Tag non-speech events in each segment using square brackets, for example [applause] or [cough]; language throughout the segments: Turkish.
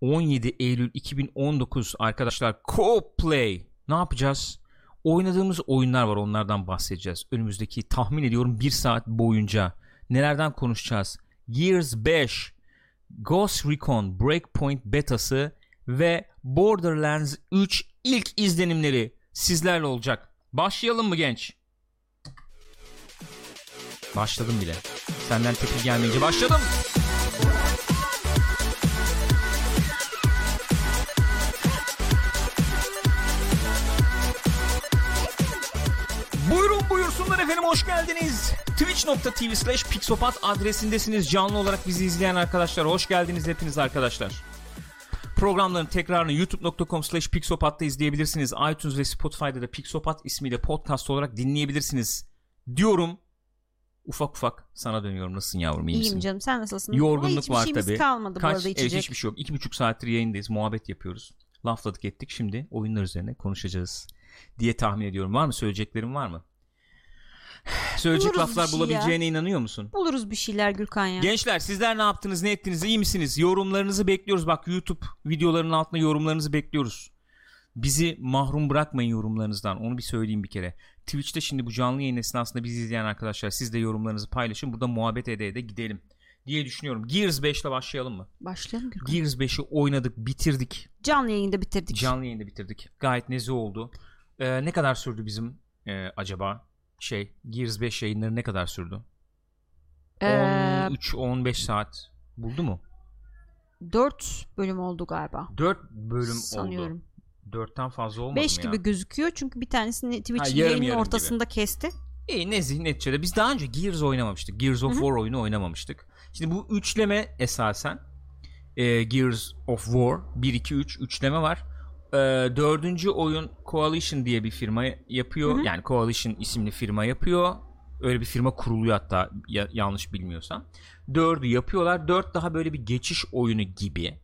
17 Eylül 2019 arkadaşlar Co-Play ne yapacağız? Oynadığımız oyunlar var onlardan bahsedeceğiz. Önümüzdeki tahmin ediyorum 1 saat boyunca nelerden konuşacağız? Gears 5, Ghost Recon Breakpoint betası ve Borderlands 3 ilk izlenimleri sizlerle olacak. Başlayalım mı genç? Başladım bile. Senden tepki gelmeyince başladım. Buyurun hoş geldiniz. Twitch.tv slash Pixopat adresindesiniz. Canlı olarak bizi izleyen arkadaşlar hoş geldiniz hepiniz arkadaşlar. Programların tekrarını youtube.com slash pixopat'ta izleyebilirsiniz. iTunes ve Spotify'da da Pixopat ismiyle podcast olarak dinleyebilirsiniz. Diyorum ufak ufak sana dönüyorum. Nasılsın yavrum iyi İyiyim misin? canım sen nasılsın? Yorgunluk Hiçbir var şeyimiz tabii. kalmadı bu Kaç, arada evet, içecek. hiçbir şey yok. İki buçuk saattir yayındayız. Muhabbet yapıyoruz. Lafladık ettik. Şimdi oyunlar üzerine konuşacağız diye tahmin ediyorum. Var mı söyleyeceklerin var mı? Söyleyecek Buluruz laflar bir şey bulabileceğine inanıyor musun? Buluruz bir şeyler Gürkan ya. Gençler sizler ne yaptınız ne ettiniz iyi misiniz? Yorumlarınızı bekliyoruz. Bak YouTube videolarının altında yorumlarınızı bekliyoruz. Bizi mahrum bırakmayın yorumlarınızdan. Onu bir söyleyeyim bir kere. Twitch'te şimdi bu canlı yayın esnasında bizi izleyen arkadaşlar siz de yorumlarınızı paylaşın. Burada muhabbet ede ede gidelim diye düşünüyorum. Gears 5 ile başlayalım mı? Başlayalım Gürkan. Gears 5'i oynadık, bitirdik. Canlı yayında bitirdik. Canlı yayında bitirdik. Gayet nezih oldu. Ee, ne kadar sürdü bizim e, acaba şey Gears 5 yayınları ne kadar sürdü? Ee, 13-15 saat buldu mu? 4 bölüm oldu galiba. 4 bölüm Sanıyorum. oldu. 4'ten fazla olmadı 5 mı ya? gibi gözüküyor çünkü bir tanesini Ha, Twitch'in yarım yayının yarım ortasında kesti. İyi nezih neticede. Biz daha önce Gears oynamamıştık. Gears of Hı hı. War oyunu oynamamıştık. Şimdi bu üçleme esasen e, Gears of War 1 2 3 üçleme var. E, dördüncü oyun Coalition diye bir firma yapıyor. Hı hı. Yani Coalition isimli firma yapıyor. Öyle bir firma kuruluyor hatta ya- yanlış bilmiyorsam. Dördü yapıyorlar. Dört daha böyle bir geçiş oyunu gibi.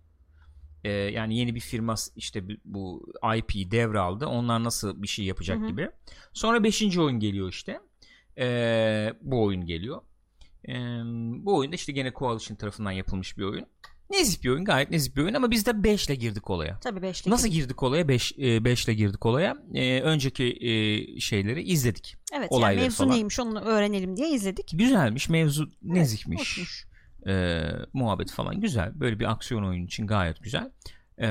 E, yani yeni bir firma işte bu- IP devraldı. Onlar nasıl bir şey yapacak Hı hı. gibi. Sonra beşinci oyun geliyor işte. E, bu oyun geliyor. E, bu oyun da işte gene Coalition tarafından yapılmış bir oyun. Nezih bir oyun gayet nezih bir oyun ama biz de 5 ile girdik olaya. Tabii 5'lik. Nasıl girdik olaya? 5 5 ile girdik olaya. E, önceki e, şeyleri izledik. Evet olayları yani mevzu falan. neymiş onu öğrenelim diye izledik. Güzelmiş, mevzu nezihmiş. hoşmuş. E, muhabbet falan güzel. Böyle bir aksiyon oyunu için gayet güzel. E,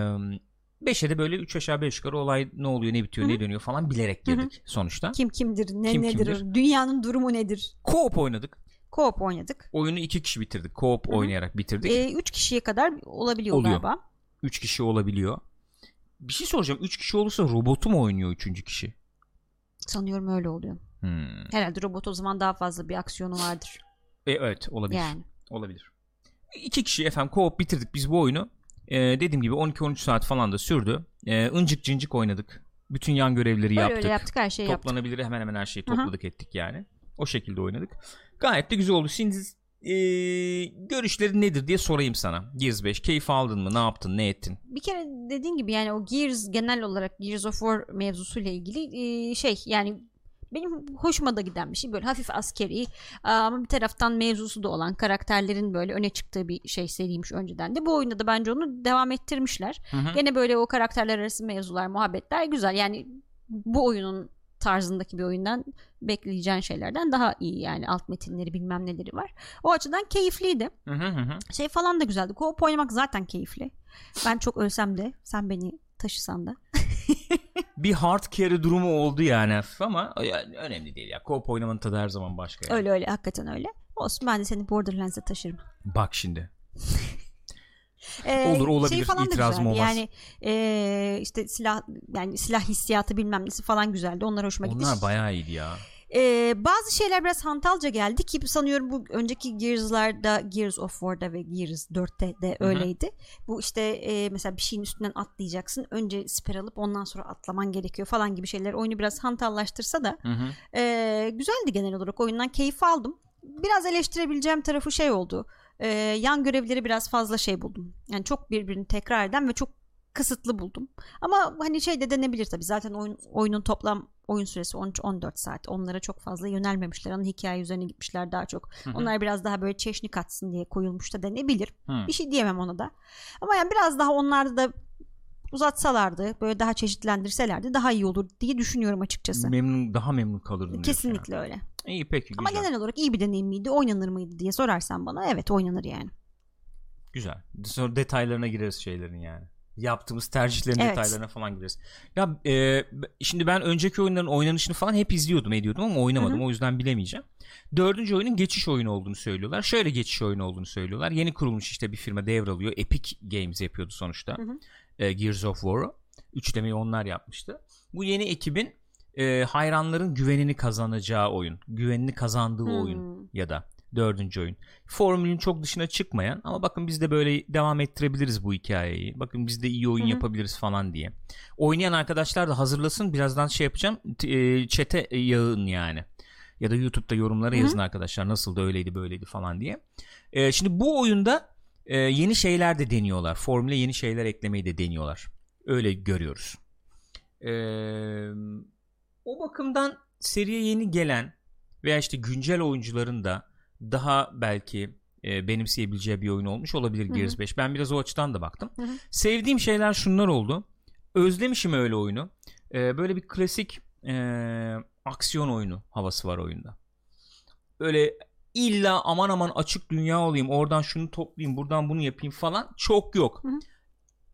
5'e de böyle 3 aşağı 5 yukarı olay ne oluyor, ne bitiyor, Hı hı. ne dönüyor falan bilerek girdik sonuçta. Kim kimdir, ne Kim nedir, kimdir? dünyanın durumu nedir? Co-op oynadık. Co-op oynadık. Oyunu 2 kişi bitirdik. Co-op Hı hı. oynayarak bitirdik. 3 kişiye kadar olabiliyor Oluyor. galiba. 3 kişi olabiliyor. Bir şey soracağım. 3 kişi olursa robotu mu oynuyor 3. kişi? Sanıyorum öyle oluyor. Hmm. Herhalde robot o zaman daha fazla bir aksiyonu vardır. E, evet olabilir. Yani. Olabilir. İki kişi efendim co-op bitirdik biz bu oyunu. Ee, dediğim gibi 12-13 saat falan da sürdü. Ee, incik cincik oynadık. Bütün yan görevleri Öyle yaptık. öyle yaptık her şeyi yaptık. Toplanabilir hemen hemen her şeyi topladık ettik yani. O şekilde oynadık. Gayet de güzel oldu. Şimdi e, görüşlerin nedir diye sorayım sana. Gears 5 keyif aldın mı? Ne yaptın? Ne ettin? Bir kere dediğin gibi yani o Gears genel olarak Gears of War mevzusuyla ilgili e, şey yani benim hoşuma da giden bir şey böyle hafif askeri ama bir taraftan mevzusu da olan karakterlerin böyle öne çıktığı bir şey seriymiş önceden de bu oyunda da bence onu devam ettirmişler. Hı hı. Gene böyle o karakterler arası mevzular muhabbetler güzel yani bu oyunun tarzındaki bir oyundan bekleyeceğin şeylerden daha iyi yani alt metinleri bilmem neleri var. O açıdan keyifliydi. Hı hı hı hı. Şey falan da güzeldi. Co-op oynamak zaten keyifli. Ben çok ölsem de sen beni taşısan da. [laughs] Bir hard carry durumu oldu yani hafif ama yani önemli değil ya. Co-op oynamanın tadı her zaman başka. yani. Öyle öyle hakikaten öyle. Olsun ben de seni Borderlands'e taşırım. Bak şimdi. [laughs] Ee, Olur, olabilir. falan da İtirazım olmaz. Yani ee, işte silah yani silah hissiyatı bilmem nesi falan güzeldi. Onlar hoşuma gitti. Onlar bayağı iyiydi ya. Ee, bazı şeyler biraz hantalca geldi ki sanıyorum bu önceki Gears'larda Gears of War'da ve Gears 4'te de öyleydi. Bu işte e, mesela bir şeyin üstünden atlayacaksın. Önce siper alıp ondan sonra atlaman gerekiyor falan gibi şeyler. Oyunu biraz hantallaştırsa da Hı hı. e, güzeldi genel olarak. Oyundan keyif aldım. Biraz eleştirebileceğim tarafı şey oldu. E, yan görevleri biraz fazla şey buldum. Yani çok birbirini tekrar eden ve çok kısıtlı buldum. Ama hani şey de denebilir tabii. Zaten oyun, oyunun toplam oyun süresi 13-14 saat. Onlara çok fazla yönelmemişler. Ana hikaye üzerine gitmişler daha çok. Hı hı. Onlar biraz daha böyle çeşni katsın diye koyulmuş da denebilir. Hı. Bir şey diyemem ona da. Ama yani biraz daha onlarda da uzatsalardı, böyle daha çeşitlendirselerdi daha iyi olur diye düşünüyorum açıkçası. Memnun daha memnun kalırdım. Kesinlikle öyle. İyi peki Ama güzel. genel olarak iyi bir deneyim miydi? Oynanır mıydı diye sorarsan bana evet oynanır yani. Güzel. Sonra detaylarına gireriz şeylerin yani. Yaptığımız tercihlerin Evet. detaylarına falan gireriz. Ya e, şimdi ben önceki oyunların oynanışını falan hep izliyordum ediyordum ama oynamadım. O yüzden bilemeyeceğim. Dördüncü oyunun geçiş oyunu olduğunu söylüyorlar. Şöyle geçiş oyunu olduğunu söylüyorlar. Yeni kurulmuş işte bir firma devralıyor. Epic Games yapıyordu sonuçta. Hı hı. E, Gears of War'u. Üçlemeyi onlar yapmıştı. Bu yeni ekibin e, hayranların güvenini kazanacağı oyun. Güvenini kazandığı Hmm. oyun ya da dördüncü oyun. Formülün çok dışına çıkmayan ama bakın biz de böyle devam ettirebiliriz bu hikayeyi. Bakın biz de iyi oyun Hı hı. yapabiliriz falan diye. Oynayan arkadaşlar da hazırlasın. Birazdan şey yapacağım. E, Chat'e yağın yani. Ya da YouTube'da yorumlara Hı hı. yazın arkadaşlar. Nasıl da öyleydi böyleydi falan diye. E, şimdi bu oyunda e, yeni şeyler de deniyorlar. Formüle yeni şeyler eklemeyi de deniyorlar. Öyle görüyoruz. E, o bakımdan seriye yeni gelen veya işte güncel oyuncuların da daha belki e, benimseyebileceği bir oyun olmuş olabilir. Gears 5. Ben biraz o açıdan da baktım. Hı hı. Sevdiğim şeyler şunlar oldu. Özlemişim öyle oyunu. E, böyle bir klasik e, aksiyon oyunu havası var oyunda. Böyle illa aman aman açık dünya olayım oradan şunu toplayayım buradan bunu yapayım falan çok yok. Hı hı.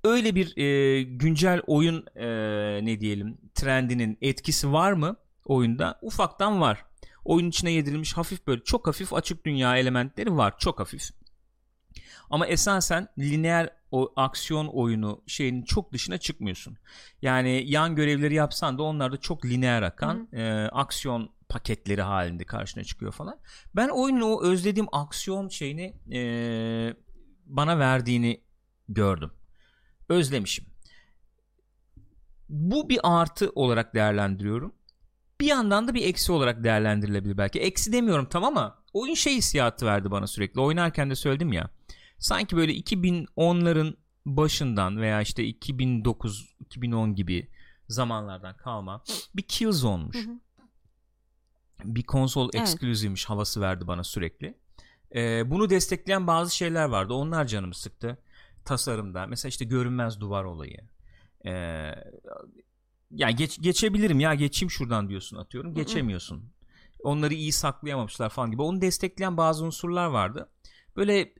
Öyle bir e, güncel oyun e, ne diyelim trendinin etkisi var mı oyunda? Ufaktan var. Oyun içine yedirilmiş hafif böyle çok hafif açık dünya elementleri var. Çok hafif. Ama esasen lineer o aksiyon oyunu şeyinin çok dışına çıkmıyorsun. Yani yan görevleri yapsan da onlar da çok lineer akan e, aksiyon paketleri halinde karşına çıkıyor falan. Ben oyunun o özlediğim aksiyon şeyini e, bana verdiğini gördüm. Özlemişim. Bu bir artı olarak değerlendiriyorum. Bir yandan da bir eksi olarak değerlendirilebilir belki. Eksi demiyorum tamam ama oyun şey hissiyatı verdi bana sürekli. Oynarken de söyledim ya. Sanki böyle 2010'ların başından veya işte 2009-2010 gibi zamanlardan kalma bir Killzone'muş. Hı hı. Bir konsol Evet. havası verdi bana sürekli. Ee, bunu destekleyen bazı şeyler vardı. Onlar canımı sıktı. Tasarımda. Mesela işte görünmez duvar olayı. Ee, ya geç, geçebilirim ya geçeyim şuradan diyorsun atıyorum. Geçemiyorsun. Onları iyi saklayamamışlar falan gibi. Onu destekleyen bazı unsurlar vardı. Böyle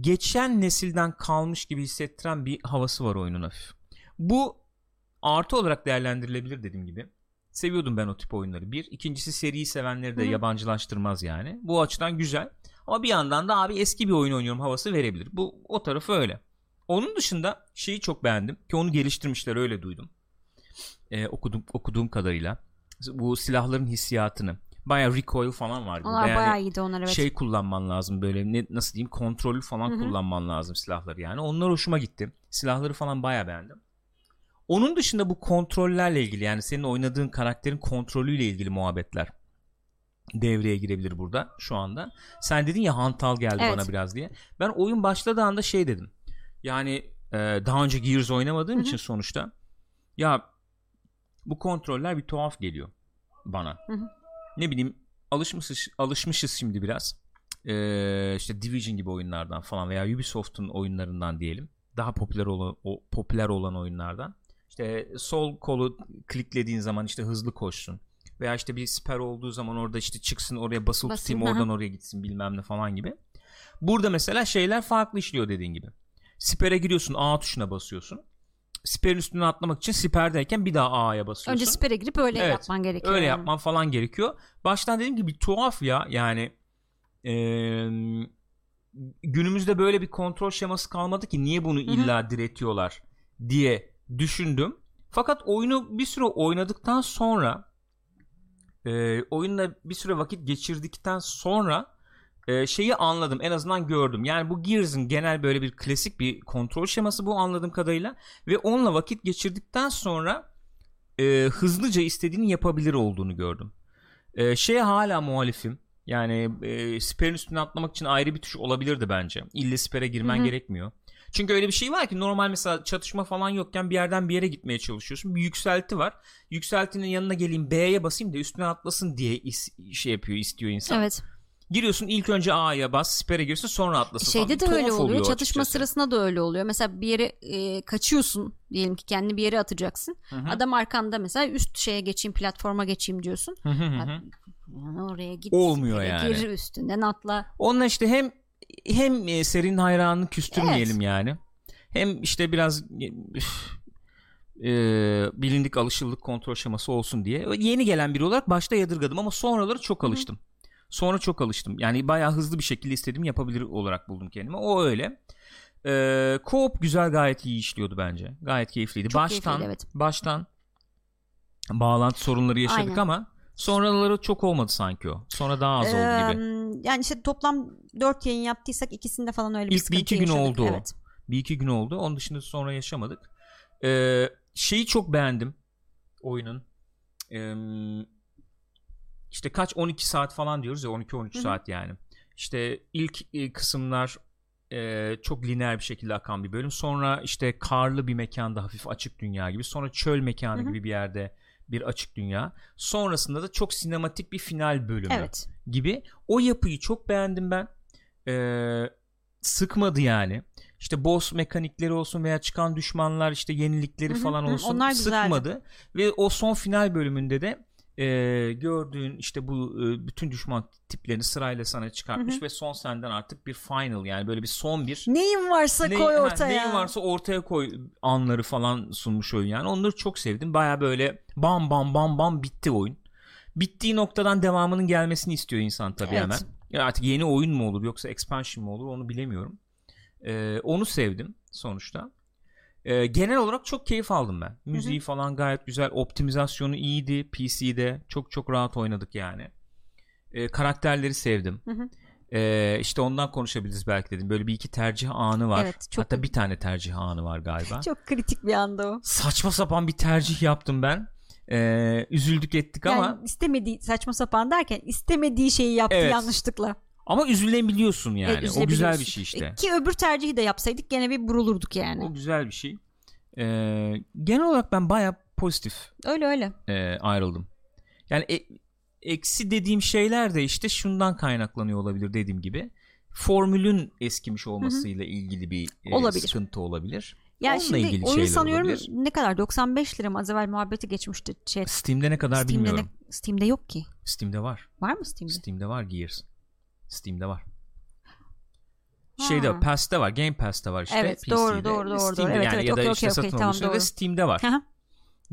geçen nesilden kalmış gibi hissettiren bir havası var oyunun hafif. Bu artı olarak değerlendirilebilir dediğim gibi. Seviyordum ben o tip oyunları. Bir. ikincisi seriyi sevenleri de hı. yabancılaştırmaz yani. Bu açıdan güzel. Ama bir yandan da abi eski bir oyun oynuyorum havası verebilir. Bu o tarafı öyle. Onun dışında şeyi çok beğendim ki onu geliştirmişler öyle duydum. Ee, okudum okuduğum kadarıyla bu silahların hissiyatını baya recoil falan var. Onlar Yani bayağı iyiydi onlar evet. şey kullanman lazım böyle ne, nasıl diyeyim kontrollü falan Hı hı. kullanman lazım silahları yani. Onlar hoşuma gitti. Silahları falan baya beğendim. Onun dışında bu kontrollerle ilgili yani senin oynadığın karakterin kontrolüyle ilgili muhabbetler devreye girebilir burada şu anda. Sen dedin ya hantal geldi Evet. bana biraz diye. Ben oyun başladığı anda şey dedim. Yani e, daha önce Gears oynamadığım Hı hı. için sonuçta ya bu kontroller bir tuhaf geliyor bana. Hı hı. Ne bileyim alışmışız alışmışız şimdi biraz. Ee, işte Division gibi oyunlardan falan veya Ubisoft'un oyunlarından diyelim. Daha popüler olan o popüler olan oyunlardan. İşte sol kolu kliklediğin zaman işte hızlı koşsun. Veya işte bir siper olduğu zaman orada işte çıksın oraya basılı Basayım, tutayım oradan oraya gitsin bilmem ne falan gibi. Burada mesela şeyler farklı işliyor dediğin gibi. Sipere giriyorsun A tuşuna basıyorsun. Siperin üstüne atlamak için siperdeyken bir daha A'ya basıyorsun. Önce spere girip öyle Evet, yapman gerekiyor. Öyle yani. yapman falan gerekiyor. Baştan dediğim gibi tuhaf ya yani eee, günümüzde böyle bir kontrol şeması kalmadı ki niye bunu illa diretiyorlar diye düşündüm. Fakat oyunu bir süre oynadıktan sonra eee oyunla bir süre vakit geçirdikten sonra eee, şeyi anladım en azından gördüm. Yani bu Gears'ın genel böyle bir klasik bir kontrol şeması bu anladığım kadarıyla ve onunla vakit geçirdikten sonra e, hızlıca istediğini yapabilir olduğunu gördüm. E, şeye hala muhalifim. Yani e, siperin üstüne atlamak için ayrı bir tuş olabilirdi bence. İlle sipere girmen Hı hı. gerekmiyor. Çünkü öyle bir şey var ki normal mesela çatışma falan yokken bir yerden bir yere gitmeye çalışıyorsun. Bir yükselti var. Yükseltinin yanına geleyim B'ye basayım da üstüne atlasın diye is- şey yapıyor istiyor insan. Evet. Giriyorsun ilk önce A'ya bas, spere girsin sonra atlasın Şeyde falan. de öyle Tuhaf oluyor. Çatışma açıkçası. sırasında da öyle oluyor. Mesela bir yere e, kaçıyorsun diyelim ki kendini bir yere atacaksın. Hı hı. Adam arkanda mesela üst şeye geçeyim, platforma geçeyim diyorsun. Hı hı hı hı. Bak, Yani oraya git. Olmuyor yani. Gir üstünden atla. Onunla işte hem hem e, serinin hayranını küstürmeyelim yani. Hem işte biraz e, üf, e, bilindik alışıldık kontrol aşaması olsun diye. Yeni gelen biri olarak başta yadırgadım ama sonraları çok alıştım. Sonra çok alıştım. Yani bayağı hızlı bir şekilde istediğim yapabilir olarak buldum kendimi. O öyle. Ee, Co-op güzel gayet iyi işliyordu bence. Gayet keyifliydi. Çok baştan keyifliydi, evet. baştan bağlantı sorunları yaşadık Aynen. ama sonraları çok olmadı sanki o. Sonra daha az oldu gibi. Ee, Yani işte toplam 4 yayın yaptıysak ikisinde falan öyle bir İlk bir iki gün yaşadık. oldu o. Evet. Bir iki gün oldu. Onun dışında sonra yaşamadık. Ee, şeyi çok beğendim oyunun. Ee, işte kaç 12 saat falan diyoruz ya 12-13 Hı hı. saat yani. İşte ilk e, kısımlar e, çok lineer bir şekilde akan bir bölüm. Sonra işte karlı bir mekanda hafif açık dünya gibi. Sonra çöl mekanı Hı hı. gibi bir yerde bir açık dünya. Sonrasında da çok sinematik bir final bölümü Evet. gibi. O yapıyı çok beğendim ben. Ee, sıkmadı yani. İşte boss mekanikleri olsun veya çıkan düşmanlar işte yenilikleri Hı hı falan olsun Onlar güzeldi. sıkmadı. Ve o son final bölümünde de e, gördüğün işte bu e, bütün düşman tiplerini sırayla sana çıkartmış Hı hı. ve son senden artık bir final yani böyle bir son bir Neyin varsa ne- koy ortaya. neyin varsa ortaya koy anları falan sunmuş oyun yani. Onları çok sevdim. Baya böyle bam bam bam bam bitti oyun. Bittiği noktadan devamının gelmesini istiyor insan tabii Evet. hemen. Ya artık yeni oyun mu olur yoksa expansion mu olur onu bilemiyorum. Ee, onu sevdim sonuçta. Ee, genel olarak çok keyif aldım ben. Müziği falan gayet güzel. Optimizasyonu iyiydi PC'de. Çok çok rahat oynadık yani. Ee, karakterleri sevdim. Hı hı. Ee, işte ondan konuşabiliriz belki dedim. Böyle bir iki tercih anı var. Evet, çok- Hatta bir tane tercih anı var galiba. [laughs] Çok kritik bir anda o. Saçma sapan bir tercih yaptım ben. Ee, üzüldük ettik ama Yani istemediği saçma sapan derken istemediği şeyi yaptı Evet. yanlışlıkla. Ama üzülebiliyorsun yani. Evet, o güzel bir şey işte. E, Ki öbür tercihi de yapsaydık gene bir burulurduk yani. O güzel bir şey. Ee, genel olarak ben baya pozitif Öyle öyle. e, ayrıldım. Yani e- eksi dediğim şeyler de işte şundan kaynaklanıyor olabilir dediğim gibi. Formülün eskimiş olmasıyla ilgili bir e, Olabilir. sıkıntı olabilir. Yani Onunla şimdi ilgili oyun sanıyorum olabilir. ne kadar 95 lira mı az evvel muhabbeti geçmişti. Şey, Steam'de ne kadar Steam'de, bilmiyorum. ne- Steam'de yok ki. Steam'de var. Var mı Steam'de? Steam'de var Gears. Steam'de var. Ha. Şeyde Pass'te var. Game Pass'te var işte. Evet, PC'de. doğru, doğru, doğru, Steam'de. Evet, yani evet, ya da okey, işte okey, satın tamam, alıyorsun da doğru. Steam'de var. Hı hı.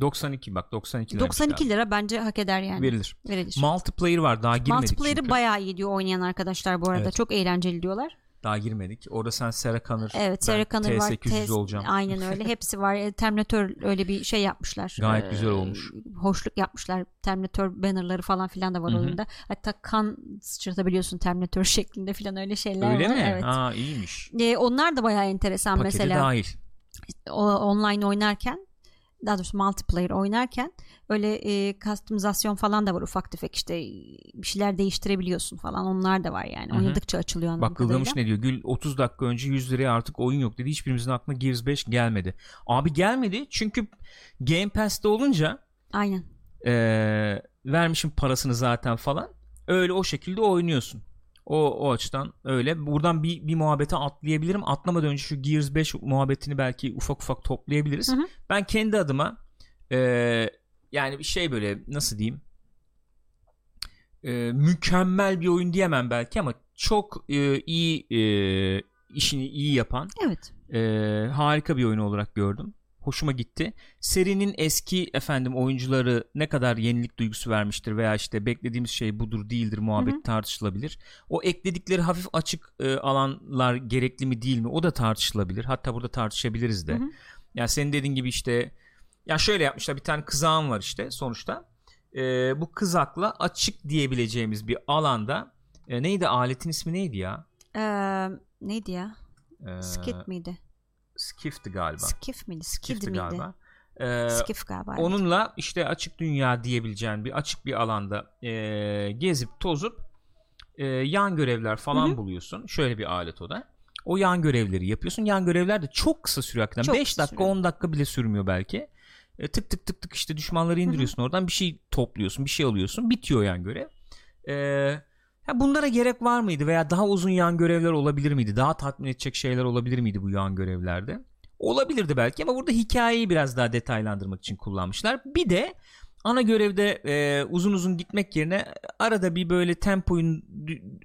92 bak 92 liraymış 92 galiba. lira bence hak eder yani. verilir. Verilir. Multiplayer var daha girmedik Multiplayer'ı çünkü. bayağı iyi diyor oynayan arkadaşlar bu arada. Evet. Çok eğlenceli diyorlar. Daha girmedik. Orada sen Sarah Connor, Evet Sarah Connor var. T800 Tez- olacağım. Aynen öyle. [laughs] Hepsi var. E, Terminator öyle bir şey yapmışlar. Gayet Ee, güzel olmuş. Hoşluk yapmışlar. Terminator bannerları falan filan da var Hı hı. oyunda. Hatta kan sıçratabiliyorsun Terminator [laughs] şeklinde filan öyle şeyler Öyle var. mi? Evet. Aa iyiymiş. E, onlar da bayağı enteresan Pakete mesela. dahil. o, online oynarken daha doğrusu multiplayer oynarken öyle e, customizasyon falan da var ufak tefek işte bir şeyler değiştirebiliyorsun falan onlar da var yani Hı hı. oynadıkça açılıyor anladığım Bak Gılgamış ne diyor? Gül 30 dakika önce 100 liraya artık oyun yok dedi. Hiçbirimizin aklına Gears 5 gelmedi. Abi gelmedi çünkü Game Pass'te olunca Aynen. Ee, vermişim parasını zaten falan. Öyle o şekilde oynuyorsun. O, o açıdan öyle. Buradan bir, bir muhabbete atlayabilirim. Atlamadan önce şu Gears 5 muhabbetini belki ufak ufak toplayabiliriz. Hı hı. Ben kendi adıma e, yani bir şey böyle nasıl diyeyim e, mükemmel bir oyun diyemem belki ama çok e, iyi e, işini iyi yapan Evet. e, harika bir oyun olarak gördüm. Hoşuma gitti. Serinin eski efendim oyuncuları ne kadar yenilik duygusu vermiştir veya işte beklediğimiz şey budur değildir muhabbet tartışılabilir. O ekledikleri hafif açık e, alanlar gerekli mi değil mi o da tartışılabilir. Hatta burada tartışabiliriz de. Hı hı. Ya senin dediğin gibi işte ya şöyle yapmışlar bir tane kızağım var işte sonuçta. E, bu kızakla açık diyebileceğimiz bir alanda e, neydi aletin ismi neydi ya? Ee, neydi ya? E, Skit miydi? Skiff'ti galiba. Skiff miydi? Skid Skiff'ti miydi? galiba. Ee, Skiff galiba. evet. onunla işte açık dünya diyebileceğin bir açık bir alanda e, gezip tozup e, yan görevler falan Hı hı. buluyorsun. Şöyle bir alet o da. O yan görevleri yapıyorsun. Yan görevler de çok kısa sürüyor hakikaten. Çok 5 kısa dakika sürüyor. 10 dakika bile sürmüyor belki. E, tık tık tık tık işte düşmanları indiriyorsun oradan bir şey topluyorsun bir şey alıyorsun bitiyor yan görev. E, ya bunlara gerek var mıydı veya daha uzun yan görevler olabilir miydi? Daha tatmin edecek şeyler olabilir miydi bu yan görevlerde? Olabilirdi belki ama burada hikayeyi biraz daha detaylandırmak için kullanmışlar. Bir de ana görevde e, uzun uzun gitmek yerine arada bir böyle tempoyu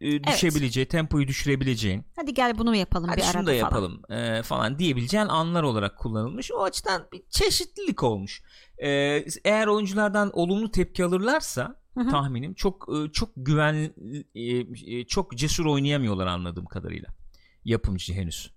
e, düşebileceği, tempoyu düşürebileceğin Hadi gel bunu mu yapalım hadi bir şunu arada da falan. yapalım e, falan diyebileceğin anlar olarak kullanılmış. O açıdan bir çeşitlilik olmuş. E, eğer oyunculardan olumlu tepki alırlarsa Hı hı. tahminim çok e, çok güven e, e, çok cesur oynayamıyorlar anladığım kadarıyla. Yapımcı henüz.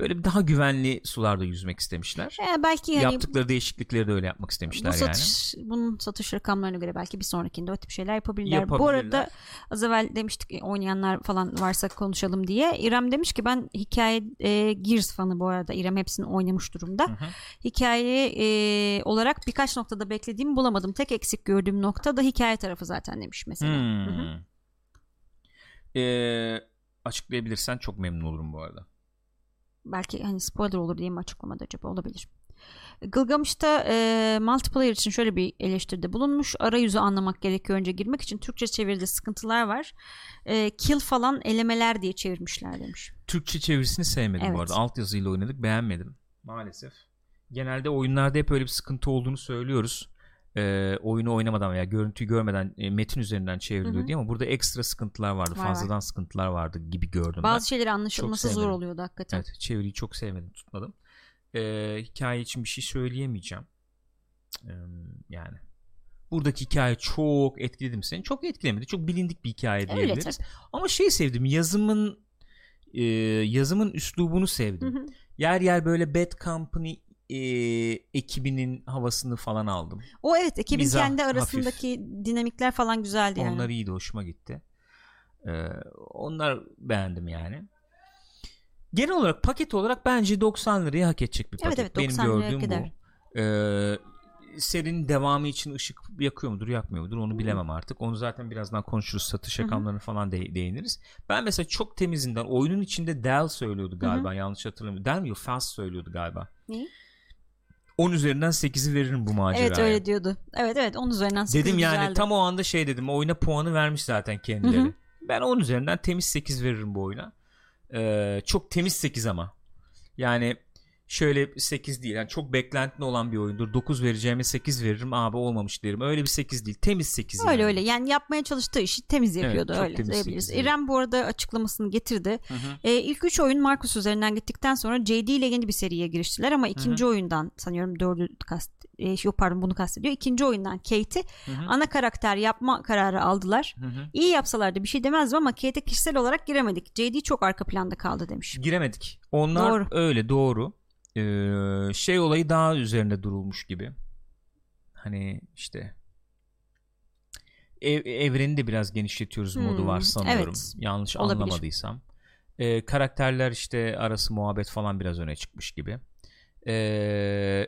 Böyle bir daha güvenli sularda yüzmek istemişler. E, belki hani Yaptıkları değişiklikleri de öyle yapmak bu istemişler yani. satış, bunun satış rakamlarına göre belki bir sonrakinde o tip şeyler yapabilirler. Bu Yapabilirler. arada az evvel demiştik e, oynayanlar falan varsa konuşalım diye. İrem demiş ki ben hikaye e, Gears fanı bu arada. İrem hepsini oynamış durumda. Hı hı. Hikaye e, olarak birkaç noktada beklediğimi bulamadım. Tek eksik gördüğüm nokta da hikaye tarafı zaten demiş mesela. Hı hı. Hmm. Ee, açıklayabilirsen çok memnun olurum bu arada. Belki hani spoiler olur diye mi açıklamada acaba olabilir. Gılgamış'ta e, multiplayer için şöyle bir eleştiride bulunmuş. Arayüzü anlamak gerekiyor önce girmek için. Türkçe çeviride sıkıntılar var. E, kill falan elemeler diye çevirmişler demiş. Türkçe çevirisini sevmedim bu Evet. arada. Altyazıyla oynadık beğenmedim. Maalesef. Genelde oyunlarda hep öyle bir sıkıntı olduğunu söylüyoruz. Ee, oyunu oynamadan veya görüntüyü görmeden e, metin üzerinden çevriliyor diye ama burada ekstra sıkıntılar vardı. Var, var. Fazladan sıkıntılar vardı gibi gördüm Bazı ben. şeyleri anlaşılması zor oluyordu hakikaten. Evet, çeviriyi çok sevmedim, tutmadım. Ee, hikaye için bir şey söyleyemeyeceğim. Ee, yani buradaki hikaye çok etkiledi mi seni? Çok etkilemedi. Çok bilindik bir hikaye Öyle diyebiliriz. Ama şey sevdim. Yazımın e, yazımın üslubunu sevdim. Hı hı. Yer yer böyle Bad Company e, ekibinin havasını falan aldım. O evet ekibin Mizah, kendi hafif. arasındaki dinamikler falan güzeldi yani. Onlar iyiydi, hoşuma gitti. Ee, onlar beğendim yani. Genel olarak paket olarak bence 90 liraya hak edecek bir Evet, paket. evet, Benim 90 liraya gördüğüm bu. Ee, serinin devamı için ışık yakıyor mudur yakmıyor mudur onu bilemem artık. Onu zaten birazdan konuşuruz satış rakamlarını falan de- değiniriz. Ben mesela çok temizinden oyunun içinde Dell söylüyordu galiba yanlış hatırlamıyorum. Dell mi? Fast söylüyordu galiba. Neyi? 10 üzerinden 8'i veririm bu maceraya. Evet öyle diyordu. Evet evet onun üzerinden sıkıntı Dedim yani güzeldi. tam o anda şey dedim oyuna puanı vermiş zaten kendileri. Hı hı. Ben 10 üzerinden temiz 8 veririm bu oyuna. Ee, çok temiz 8 ama. Yani şöyle 8 değil. Yani çok beklentili olan bir oyundur. 9 vereceğime 8 veririm. Abi olmamış derim. Öyle bir 8 değil. Temiz 8 Öyle yani. öyle yani yapmaya çalıştığı işi temiz yapıyordu çok öyle temiz diyebiliriz. evet. İrem bu arada açıklamasını getirdi. Hı hı. E, ilk üç oyun Marcus üzerinden gittikten sonra JD ile yeni bir seriye giriştiler ama ikinci oyundan sanıyorum dördü kast e, yok pardon bunu kastediyor. İkinci oyundan Kate'i Hı hı. ana karakter yapma kararı aldılar. Hı hı. İyi yapsalardı bir şey demezdim ama Kate'e kişisel olarak giremedik. JD çok arka planda kaldı demiş. Giremedik. Onlar Doğru. öyle doğru. Ee, şey olayı daha üzerinde durulmuş gibi. Hani işte ev, evreni de biraz genişletiyoruz Hmm, modu var sanıyorum. evet. Yanlış Olabilir. anlamadıysam. Ee, karakterler işte arası muhabbet falan biraz öne çıkmış gibi. Ee,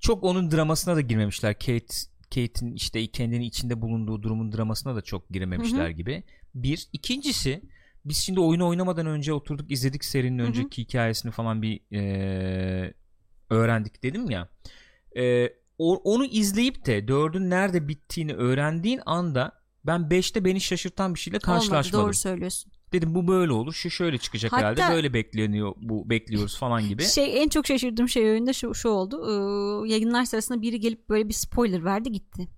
çok onun dramasına da girmemişler. Kate Kate'in işte kendini içinde bulunduğu durumun dramasına da çok girememişler gibi. Bir. İkincisi biz şimdi oyunu oynamadan önce oturduk izledik serinin Hı hı. önceki hikayesini falan bir eee, öğrendik dedim ya. Eee, o- onu izleyip de dördün nerede bittiğini öğrendiğin anda ben 5'te beni şaşırtan bir şeyle Olmadı karşılaşmadım. doğru söylüyorsun. Dedim bu böyle olur. Şu şöyle çıkacak Hatta- herhalde. Böyle bekleniyor bu bekliyoruz falan gibi. Şey en çok şaşırdığım şey oyunda şu, şu oldu. Ee, yayınlar sırasında biri gelip böyle bir spoiler verdi gitti.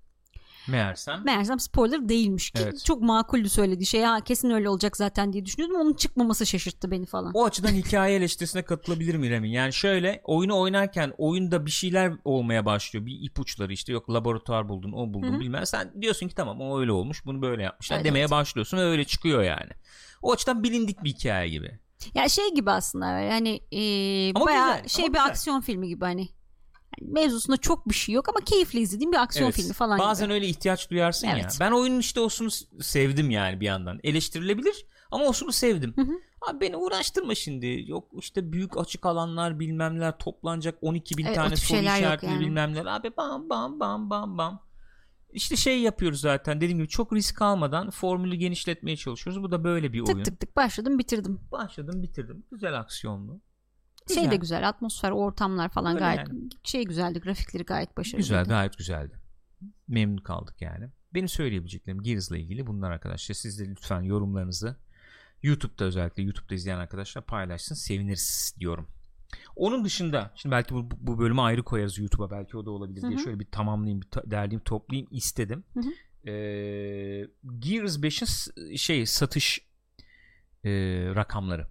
Meğersem Meğersem spoiler değilmiş ki Evet. çok makuldü söylediği şey. Ha kesin öyle olacak zaten diye düşünüyordum. Onun çıkmaması şaşırttı beni falan. O açıdan hikaye eleştirisine katılabilir mi Remi? Yani şöyle oyunu oynarken oyunda bir şeyler olmaya başlıyor. Bir ipuçları işte yok laboratuvar buldun o buldun Hı hı. bilmem. Sen diyorsun ki tamam o öyle olmuş bunu böyle yapmışlar Evet, demeye evet. başlıyorsun ve öyle çıkıyor yani. O açıdan bilindik bir hikaye gibi. Ya şey gibi aslında yani e, Ama bayağı güzel, şey ama bir güzel. aksiyon filmi gibi hani. Mevzusunda çok bir şey yok ama keyifli izlediğim bir aksiyon Evet, filmi falan Bazen gibi. öyle ihtiyaç duyarsın ya. Evet. Ben oyunun işte osunu sevdim yani bir yandan. Eleştirilebilir ama osunu sevdim. Hı hı. Abi beni uğraştırma şimdi. Yok işte büyük açık alanlar bilmemler toplanacak 12 bin Evet, tane soru işaretleri yani. bilmemler. Abi bam bam bam bam bam. işte şey yapıyoruz zaten dediğim gibi çok risk almadan formülü genişletmeye çalışıyoruz. Bu da böyle bir tık oyun. tık tık başladım bitirdim. Başladım bitirdim. Güzel aksiyonlu. Şey de Güzel. atmosfer ortamlar falan Öyle gayet şey güzeldi grafikleri gayet başarılı. Güzel gayet güzeldi. Memnun kaldık yani. Benim söyleyebileceklerim Gears'la ilgili bunlar arkadaşlar. Siz de lütfen yorumlarınızı YouTube'da özellikle YouTube'da izleyen arkadaşlar paylaşsın. Seviniriz diyorum. Onun dışında şimdi belki bu, bu bölümü ayrı koyarız YouTube'a belki o da olabilir diye Hı hı. şöyle bir tamamlayayım, bir ta- derleyeyim, toplayayım istedim. Hı hı. Ee, Gears 5'in s- şey satış e, rakamları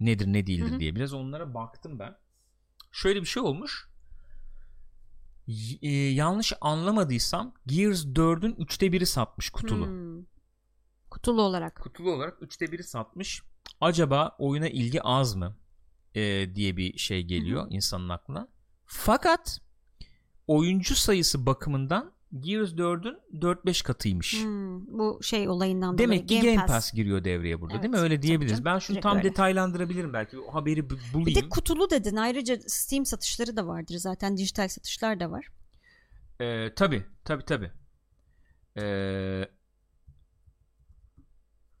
nedir ne değildir Hı hı. diye biraz onlara baktım ben. Şöyle bir şey olmuş. E, yanlış anlamadıysam Gears 4'ün 3'te 1'i satmış kutulu. Hmm. Kutulu olarak. Kutulu olarak 3'te 1'i satmış. Acaba oyuna ilgi az mı? E, diye bir şey geliyor insanın aklına. Fakat oyuncu sayısı bakımından Gears 4'ün 4-5 katıymış. Hmm, Bu şey olayından Demek dolayı ki Game Pass. giriyor devreye burada değil mi? Evet, Öyle tabii diyebiliriz. canım. Ben şunu tam öyle. detaylandırabilirim belki. O haberi bulayım. Bir de kutulu dedin. Ayrıca Steam satışları da vardır zaten. Dijital satışlar da var. Ee, tabi tabi tabi. Ee,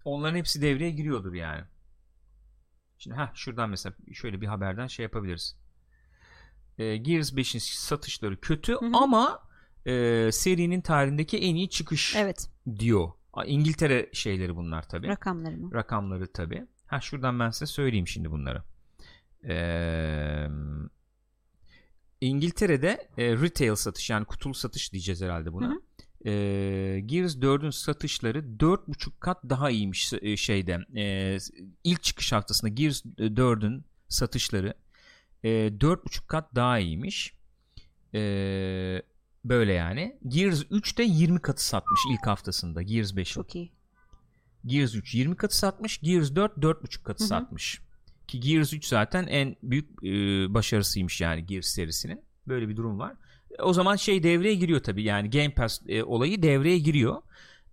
onların hepsi devreye giriyordur yani. Şimdi ha şuradan mesela şöyle bir haberden şey yapabiliriz. Ee, Gears 5'in satışları kötü hı. ama e, serinin tarihindeki en iyi çıkış Evet. diyor. İngiltere şeyleri bunlar tabi. Rakamları mı? rakamları tabi. Ha şuradan ben size söyleyeyim şimdi bunları. Ee, İngiltere'de e, retail satış yani kutulu satış diyeceğiz herhalde buna. Hı hı. Ee, Gears 4'ün satışları 4.5 kat daha iyiymiş e, şeyde. E, ilk çıkış haftasında Gears 4'ün satışları e, 4.5 kat daha iyiymiş. E, böyle yani. Gears 3 de 20 katı satmış ilk haftasında Gears 5'in. Çok iyi. Gears 3 20 katı satmış. Gears 4 4.5 katı Hı hı. satmış. Ki Gears 3 zaten en büyük e, başarısıymış yani Gears serisinin. Böyle bir durum var. E, O zaman şey devreye giriyor tabii. Yani Game Pass e, olayı devreye giriyor.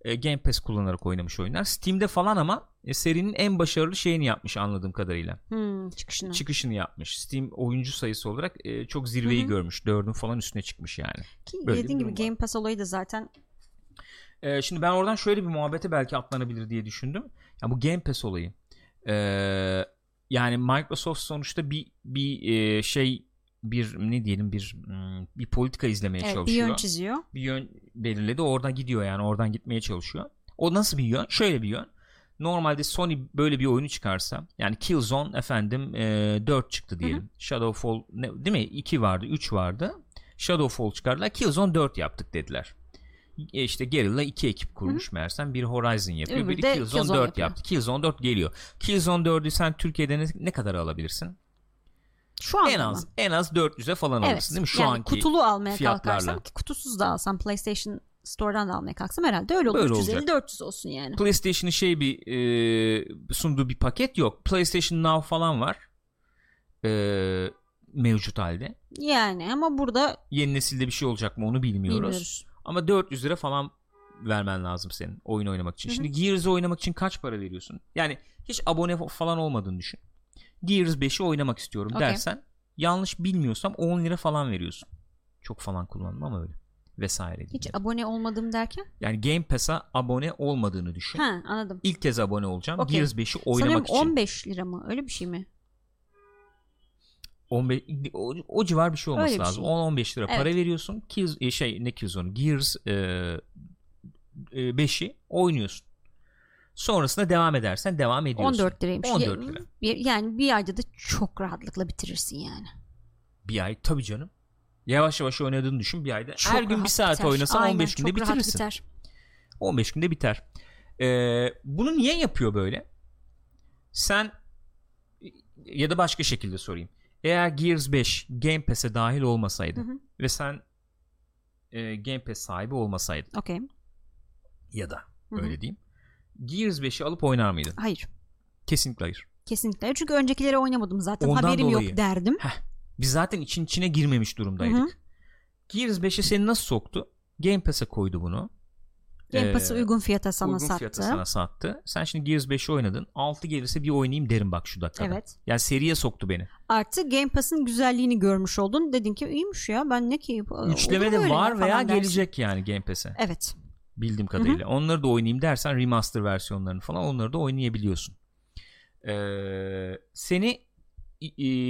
E, Game Pass kullanarak oynamış oyunlar. Steam'de falan ama e, serinin en başarılı şeyini yapmış anladığım kadarıyla. Hmm, çıkışını. Çıkışını yapmış. Steam oyuncu sayısı olarak e, çok zirveyi Hı hı. görmüş. 4'ün falan üstüne çıkmış yani. Ki Böyle dediğin gibi var. Game Pass olayı da zaten Ee, şimdi ben oradan şöyle bir muhabbete belki atlanabilir diye düşündüm. Ya bu Game Pass olayı. Ee, yani Microsoft sonuçta bir bir e, şey bir ne diyelim bir hmm, bir politika izlemeye evet, bir çalışıyor. yön çiziyor. bir yön belirledi. Oradan gidiyor yani. Oradan gitmeye çalışıyor. O nasıl bir yön? Şöyle bir yön. Normalde Sony böyle bir oyunu çıkarsa yani Killzone efendim e, 4 çıktı diyelim. Shadowfall ne, değil mi? 2 vardı, 3 vardı. Shadowfall çıkardılar. Killzone 4 yaptık dediler. E işte Guerrilla iki ekip kurmuş meğersem. Biri Horizon yapıyor, Öbürü biri Killzone, Killzone 4 yapıyor. yaptı. Killzone 4 geliyor. Killzone 4'ü sen Türkiye'de ne, ne kadar alabilirsin? Şu an En az en az 400'e falan Evet. alırsın değil mi? Şu yani anki kutulu almaya fiyatlarla. kalkarsam ki kutusuz da alsam PlayStation Store'dan da almaya kalksam herhalde öyle olur. Böyle 350-400 olsun yani. PlayStation'ın şey bir e, sunduğu bir paket yok. PlayStation Now falan var. E, mevcut halde. Yani ama burada Yeni nesilde bir şey olacak mı onu bilmiyoruz. bilmiyoruz. Ama 400 lira falan vermen lazım senin oyun oynamak için. Hı hı. Şimdi Gears'ı oynamak için kaç para veriyorsun? Yani hiç abone falan olmadığını düşün. Gears 5'i oynamak istiyorum Okey. dersen yanlış bilmiyorsam 10 lira falan veriyorsun. Çok falan kullandım ama öyle. Vesaire. Hiç diye. abone olmadım derken? Yani Game Pass'a abone olmadığını düşün. Ha anladım. İlk kez abone olacağım. Okey. Gears 5'i oynamak Sanırım için. 15 lira mı? Öyle bir şey mi? 15 o, o civar bir şey olması Öyle bir lazım. şey. 10-15 lira Evet. para veriyorsun. E, şey ne Killzone? Gears e, e, 5'i oynuyorsun. Sonrasında devam edersen devam ediyorsun. 14 liraymış. 14 Ya- lira. yani bir ayda da çok rahatlıkla bitirirsin yani. Bir ay tabii canım. Yavaş yavaş oynadığını düşün bir ayda. Çok Her gün bir saat biter. oynasan Aynen, 15 günde bitirirsin. biter. 15 günde biter. Ee, bunu niye yapıyor böyle? Sen ya da başka şekilde sorayım. Eğer Gears 5 Game Pass'e dahil olmasaydı Hı hı. ve sen e, Game Pass sahibi olmasaydın Okey. ya da Hı hı. öyle diyeyim. Gears 5'i alıp oynar mıydın? Hayır. Kesinlikle hayır. Kesinlikle. Çünkü öncekileri oynamadım zaten. Ondan Haberim dolayı. yok derdim. Biz zaten için içine girmemiş durumdaydık. Hı hı. Gears 5'e seni nasıl soktu? Game Pass'e koydu bunu. Game Pass'ı Ee, uygun fiyata sana uygun sattı. fiyata sana sattı. Sen şimdi Gears 5'i oynadın. 6 gelirse bir oynayayım derim bak şu dakikada. Evet. Yani seriye soktu beni. Artı Game Pass'ın güzelliğini görmüş oldun. Dedin ki iyiymiş ya ben ne ki. Üçleme de var ya veya dersin. gelecek yani Game Pass'e. Evet. Bildiğim kadarıyla. Onları da oynayayım dersen remaster versiyonlarını falan onları da oynayabiliyorsun. Ee, seni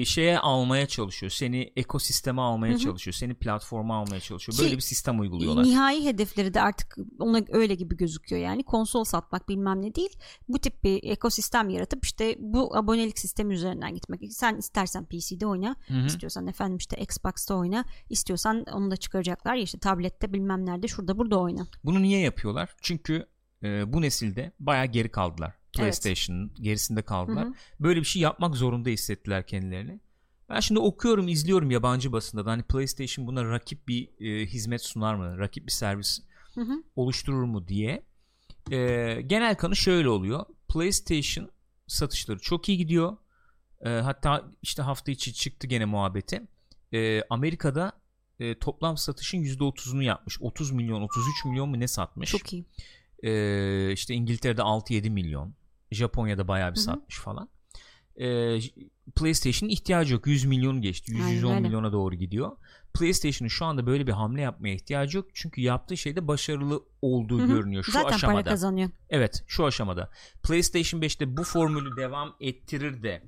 şeye almaya çalışıyor. Seni ekosisteme almaya Hı hı. çalışıyor. Seni platforma almaya çalışıyor. Ki- Böyle bir sistem uyguluyorlar. Nihai hedefleri de artık ona öyle gibi gözüküyor yani konsol satmak bilmem ne değil. Bu tip bir ekosistem yaratıp işte bu abonelik sistemi üzerinden gitmek. Sen istersen PC'de oyna, Hı hı. istiyorsan efendim işte Xbox'ta oyna, istiyorsan onu da çıkaracaklar ya işte tablette bilmem nerede şurada burada oyna. Bunu niye yapıyorlar? Çünkü e, bu nesilde bayağı geri kaldılar. PlayStation'ın gerisinde kaldılar. Hı hı. Böyle bir şey yapmak zorunda hissettiler kendilerini. Ben şimdi okuyorum, izliyorum yabancı basında da hani PlayStation buna rakip bir e, hizmet sunar mı? Rakip bir servis Hı hı. oluşturur mu diye. E, genel kanı şöyle oluyor. PlayStation satışları çok iyi gidiyor. E, hatta işte hafta içi çıktı gene muhabbeti. E, Amerika'da e, toplam satışın %30'unu yapmış. 30 milyon, 33 milyon mu ne satmış? Çok iyi. Ee, işte İngiltere'de 6-7 milyon. Japonya'da bayağı bir Hı hı. satmış falan. Ee, PlayStation'ın ihtiyacı yok. 100 milyonu geçti. 100 Aynen 110 öyle. milyona doğru gidiyor. PlayStation'ın şu anda böyle bir hamle yapmaya ihtiyacı yok. Çünkü yaptığı şeyde başarılı olduğu Hı hı. görünüyor şu Zaten aşamada. para kazanıyor. Evet, şu aşamada. PlayStation 5'te bu formülü devam ettirir de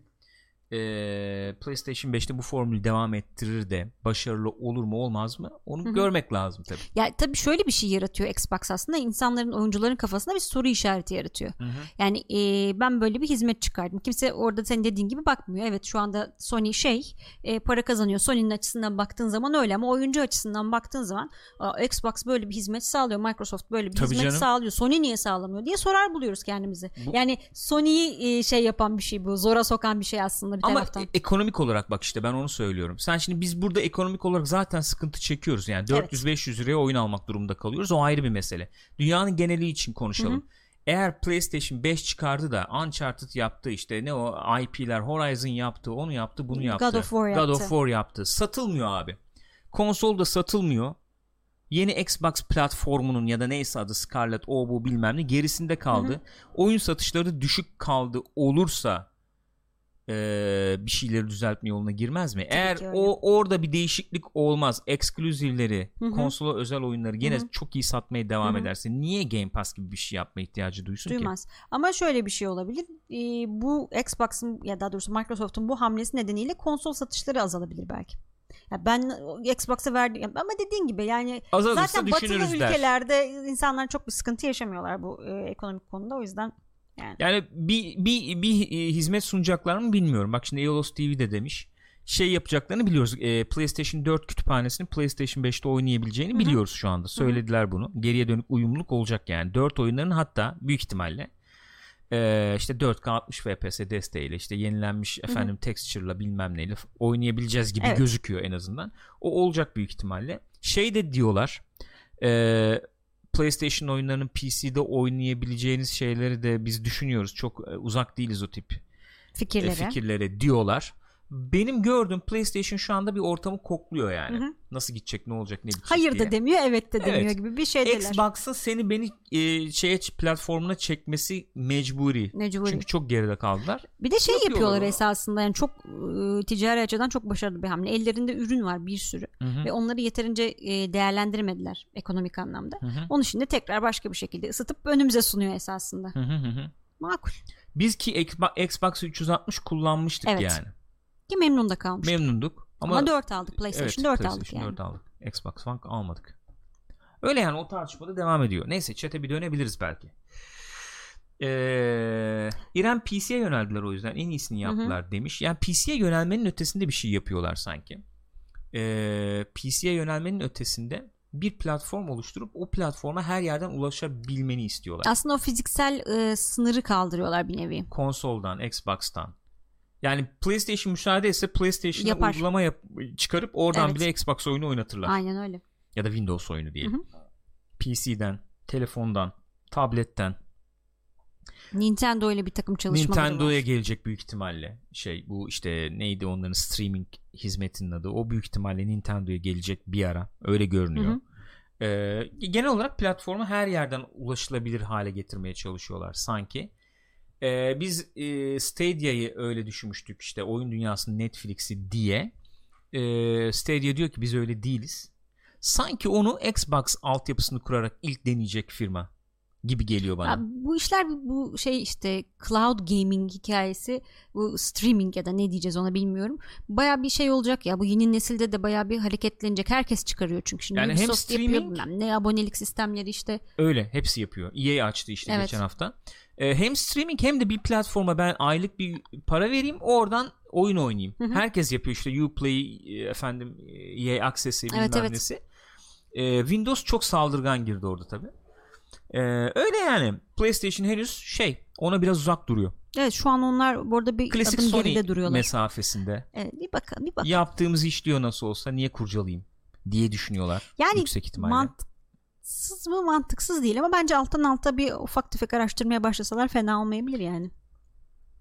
e, PlayStation 5'te bu formülü devam ettirir de başarılı olur mu olmaz mı? Onu Hı hı. görmek lazım tabii. Ya tabii şöyle bir şey yaratıyor Xbox aslında insanların oyuncuların kafasında bir soru işareti yaratıyor. Hı hı. Yani e, ben böyle bir hizmet çıkardım. Kimse orada senin dediğin gibi bakmıyor. Evet şu anda Sony şey e, para kazanıyor. Sony'nin açısından baktığın zaman öyle ama oyuncu açısından baktığın zaman "Aa, Xbox böyle bir hizmet sağlıyor. Microsoft böyle bir Tabii hizmet canım. sağlıyor. Sony niye sağlamıyor diye sorar buluyoruz kendimizi. Bu- Yani Sony'yi e, şey yapan bir şey bu. Zora sokan bir şey aslında bir Ama taraftan. e- ekonomik olarak bak işte ben onu söylüyorum. Sen şimdi biz burada ekonomik olarak zaten sıkıntı çekiyoruz. Yani Evet. 400-500 liraya oyun almak durumunda kalıyoruz. O ayrı bir mesele. Dünyanın geneli için konuşalım. Eğer PlayStation 5 çıkardı da Uncharted yaptı işte ne o IP'ler Horizon yaptı onu yaptı bunu yaptı. God of War God of yaptı. War yaptı. Satılmıyor abi. Konsolda satılmıyor. Yeni Xbox platformunun ya da neyse adı Scarlett o bu bilmem ne gerisinde kaldı. Oyun satışları düşük kaldı olursa eee, bir şeyleri düzeltme yoluna girmez mi? Eğer ki öyle. o orada bir değişiklik olmaz, hı. konsola özel oyunları gene Hı hı. çok iyi satmaya devam Hı hı. ederse niye Game Pass gibi bir şey yapma ihtiyacı duysun ki? Duymaz. Ama şöyle bir şey olabilir. Ee, bu Xbox'ın ya daha doğrusu Microsoft'un bu hamlesi nedeniyle konsol satışları azalabilir belki. Ya ben Xbox'a verdim ama dediğin gibi yani Azalırsa zaten batılı der. ülkelerde insanlar çok bir sıkıntı yaşamıyorlar bu e, ekonomik konuda o yüzden yani. Yani bir, bir, bir e, hizmet sunacaklar mı bilmiyorum. Bak şimdi EOS TV de demiş. Şey yapacaklarını biliyoruz. E, PlayStation 4 kütüphanesini PlayStation 5'te oynayabileceğini Hı hı. biliyoruz şu anda. Söylediler bunu. Geriye dönük uyumluluk olacak yani. 4 oyunların hatta büyük ihtimalle e, işte 4K 60 FPS desteğiyle işte yenilenmiş efendim texture'la bilmem neyle oynayabileceğiz gibi Evet. gözüküyor en azından. O olacak büyük ihtimalle. Şey de diyorlar. E, PlayStation oyunlarının PC'de oynayabileceğiniz şeyleri de biz düşünüyoruz. Çok e, uzak değiliz o tip e, fikirleri. fikirlere diyorlar. Benim gördüğüm PlayStation şu anda bir ortamı kokluyor yani. Hı hı. Nasıl gidecek, ne olacak, ne bitecek Hayır diye. da demiyor, evet de demiyor Evet. gibi bir şey şeydeler. Xbox'ın seni beni e, şeye platformuna çekmesi mecburi. Mecburi. Çünkü çok geride kaldılar. Bir de şey Yapıyorlar yapıyorlar esasında yani çok e, ticari açıdan çok başarılı bir hamle. Ellerinde ürün var bir sürü Hı hı. ve onları yeterince e, değerlendirmediler ekonomik anlamda. Hı hı. Onu şimdi tekrar başka bir şekilde ısıtıp önümüze sunuyor esasında. Hı hı hı. Makul. Biz ki Xbox, Xbox 360 kullanmıştık Evet. yani. Ki memnun da kalmış. Memnunduk. Ama, Ama, 4 aldık. PlayStation 4 aldık PlayStation yani. 4 aldık. Xbox One almadık. Öyle yani o tartışmada devam ediyor. Neyse chat'e bir dönebiliriz belki. Ee, İrem PC'ye yöneldiler o yüzden en iyisini yaptılar demiş. Yani PC'ye yönelmenin ötesinde bir şey yapıyorlar sanki. Ee, PC'ye yönelmenin ötesinde bir platform oluşturup o platforma her yerden ulaşabilmeni istiyorlar. Aslında o fiziksel e, sınırı kaldırıyorlar bir nevi. Konsoldan, Xbox'tan. Yani PlayStation müsaade etse PlayStation'a Yapar. uygulama yap- çıkarıp oradan Evet. bile Xbox oyunu oynatırlar. Aynen öyle. Ya da Windows oyunu diyelim. Hı PC'den, telefondan, tabletten, Nintendo ile bir takım çalışmaları Nintendo'ya var. gelecek büyük ihtimalle. Şey bu işte neydi onların streaming hizmetinin adı. O büyük ihtimalle Nintendo'ya gelecek bir ara. Öyle görünüyor. Ee, genel olarak platformu her yerden ulaşılabilir hale getirmeye çalışıyorlar sanki. Ee, biz e, Stadia'yı öyle düşünmüştük işte oyun dünyasının Netflix'i diye. Ee, Stadia diyor ki biz öyle değiliz. Sanki onu Xbox altyapısını kurarak ilk deneyecek firma gibi geliyor bana. Ya bu işler bu şey işte cloud gaming hikayesi bu streaming ya da ne diyeceğiz ona bilmiyorum. Baya bir şey olacak ya bu yeni nesilde de baya bir hareketlenecek. Herkes çıkarıyor çünkü şimdi Yani hem yapıyor streaming- bilmem ne abonelik sistemleri işte. Öyle hepsi yapıyor. EA açtı işte Evet. geçen hafta. Ee, hem streaming hem de bir platforma ben aylık bir para vereyim oradan oyun oynayayım. Hı hı. Herkes yapıyor işte Uplay e, efendim e, EA Access'i bilmem Evet, evet. nesi. Ee, Windows çok saldırgan girdi orada tabi. öyle yani PlayStation henüz şey ona biraz uzak duruyor. Evet şu an onlar bu arada bir Klasik adım Sony geride duruyorlar. mesafesinde. evet, bir bakalım bir bakalım. Yaptığımız işliyor nasıl olsa niye kurcalayayım diye düşünüyorlar. Yani yüksek ihtimalle. Mantıksız mı mantıksız değil ama bence alttan alta bir ufak tefek araştırmaya başlasalar fena olmayabilir yani.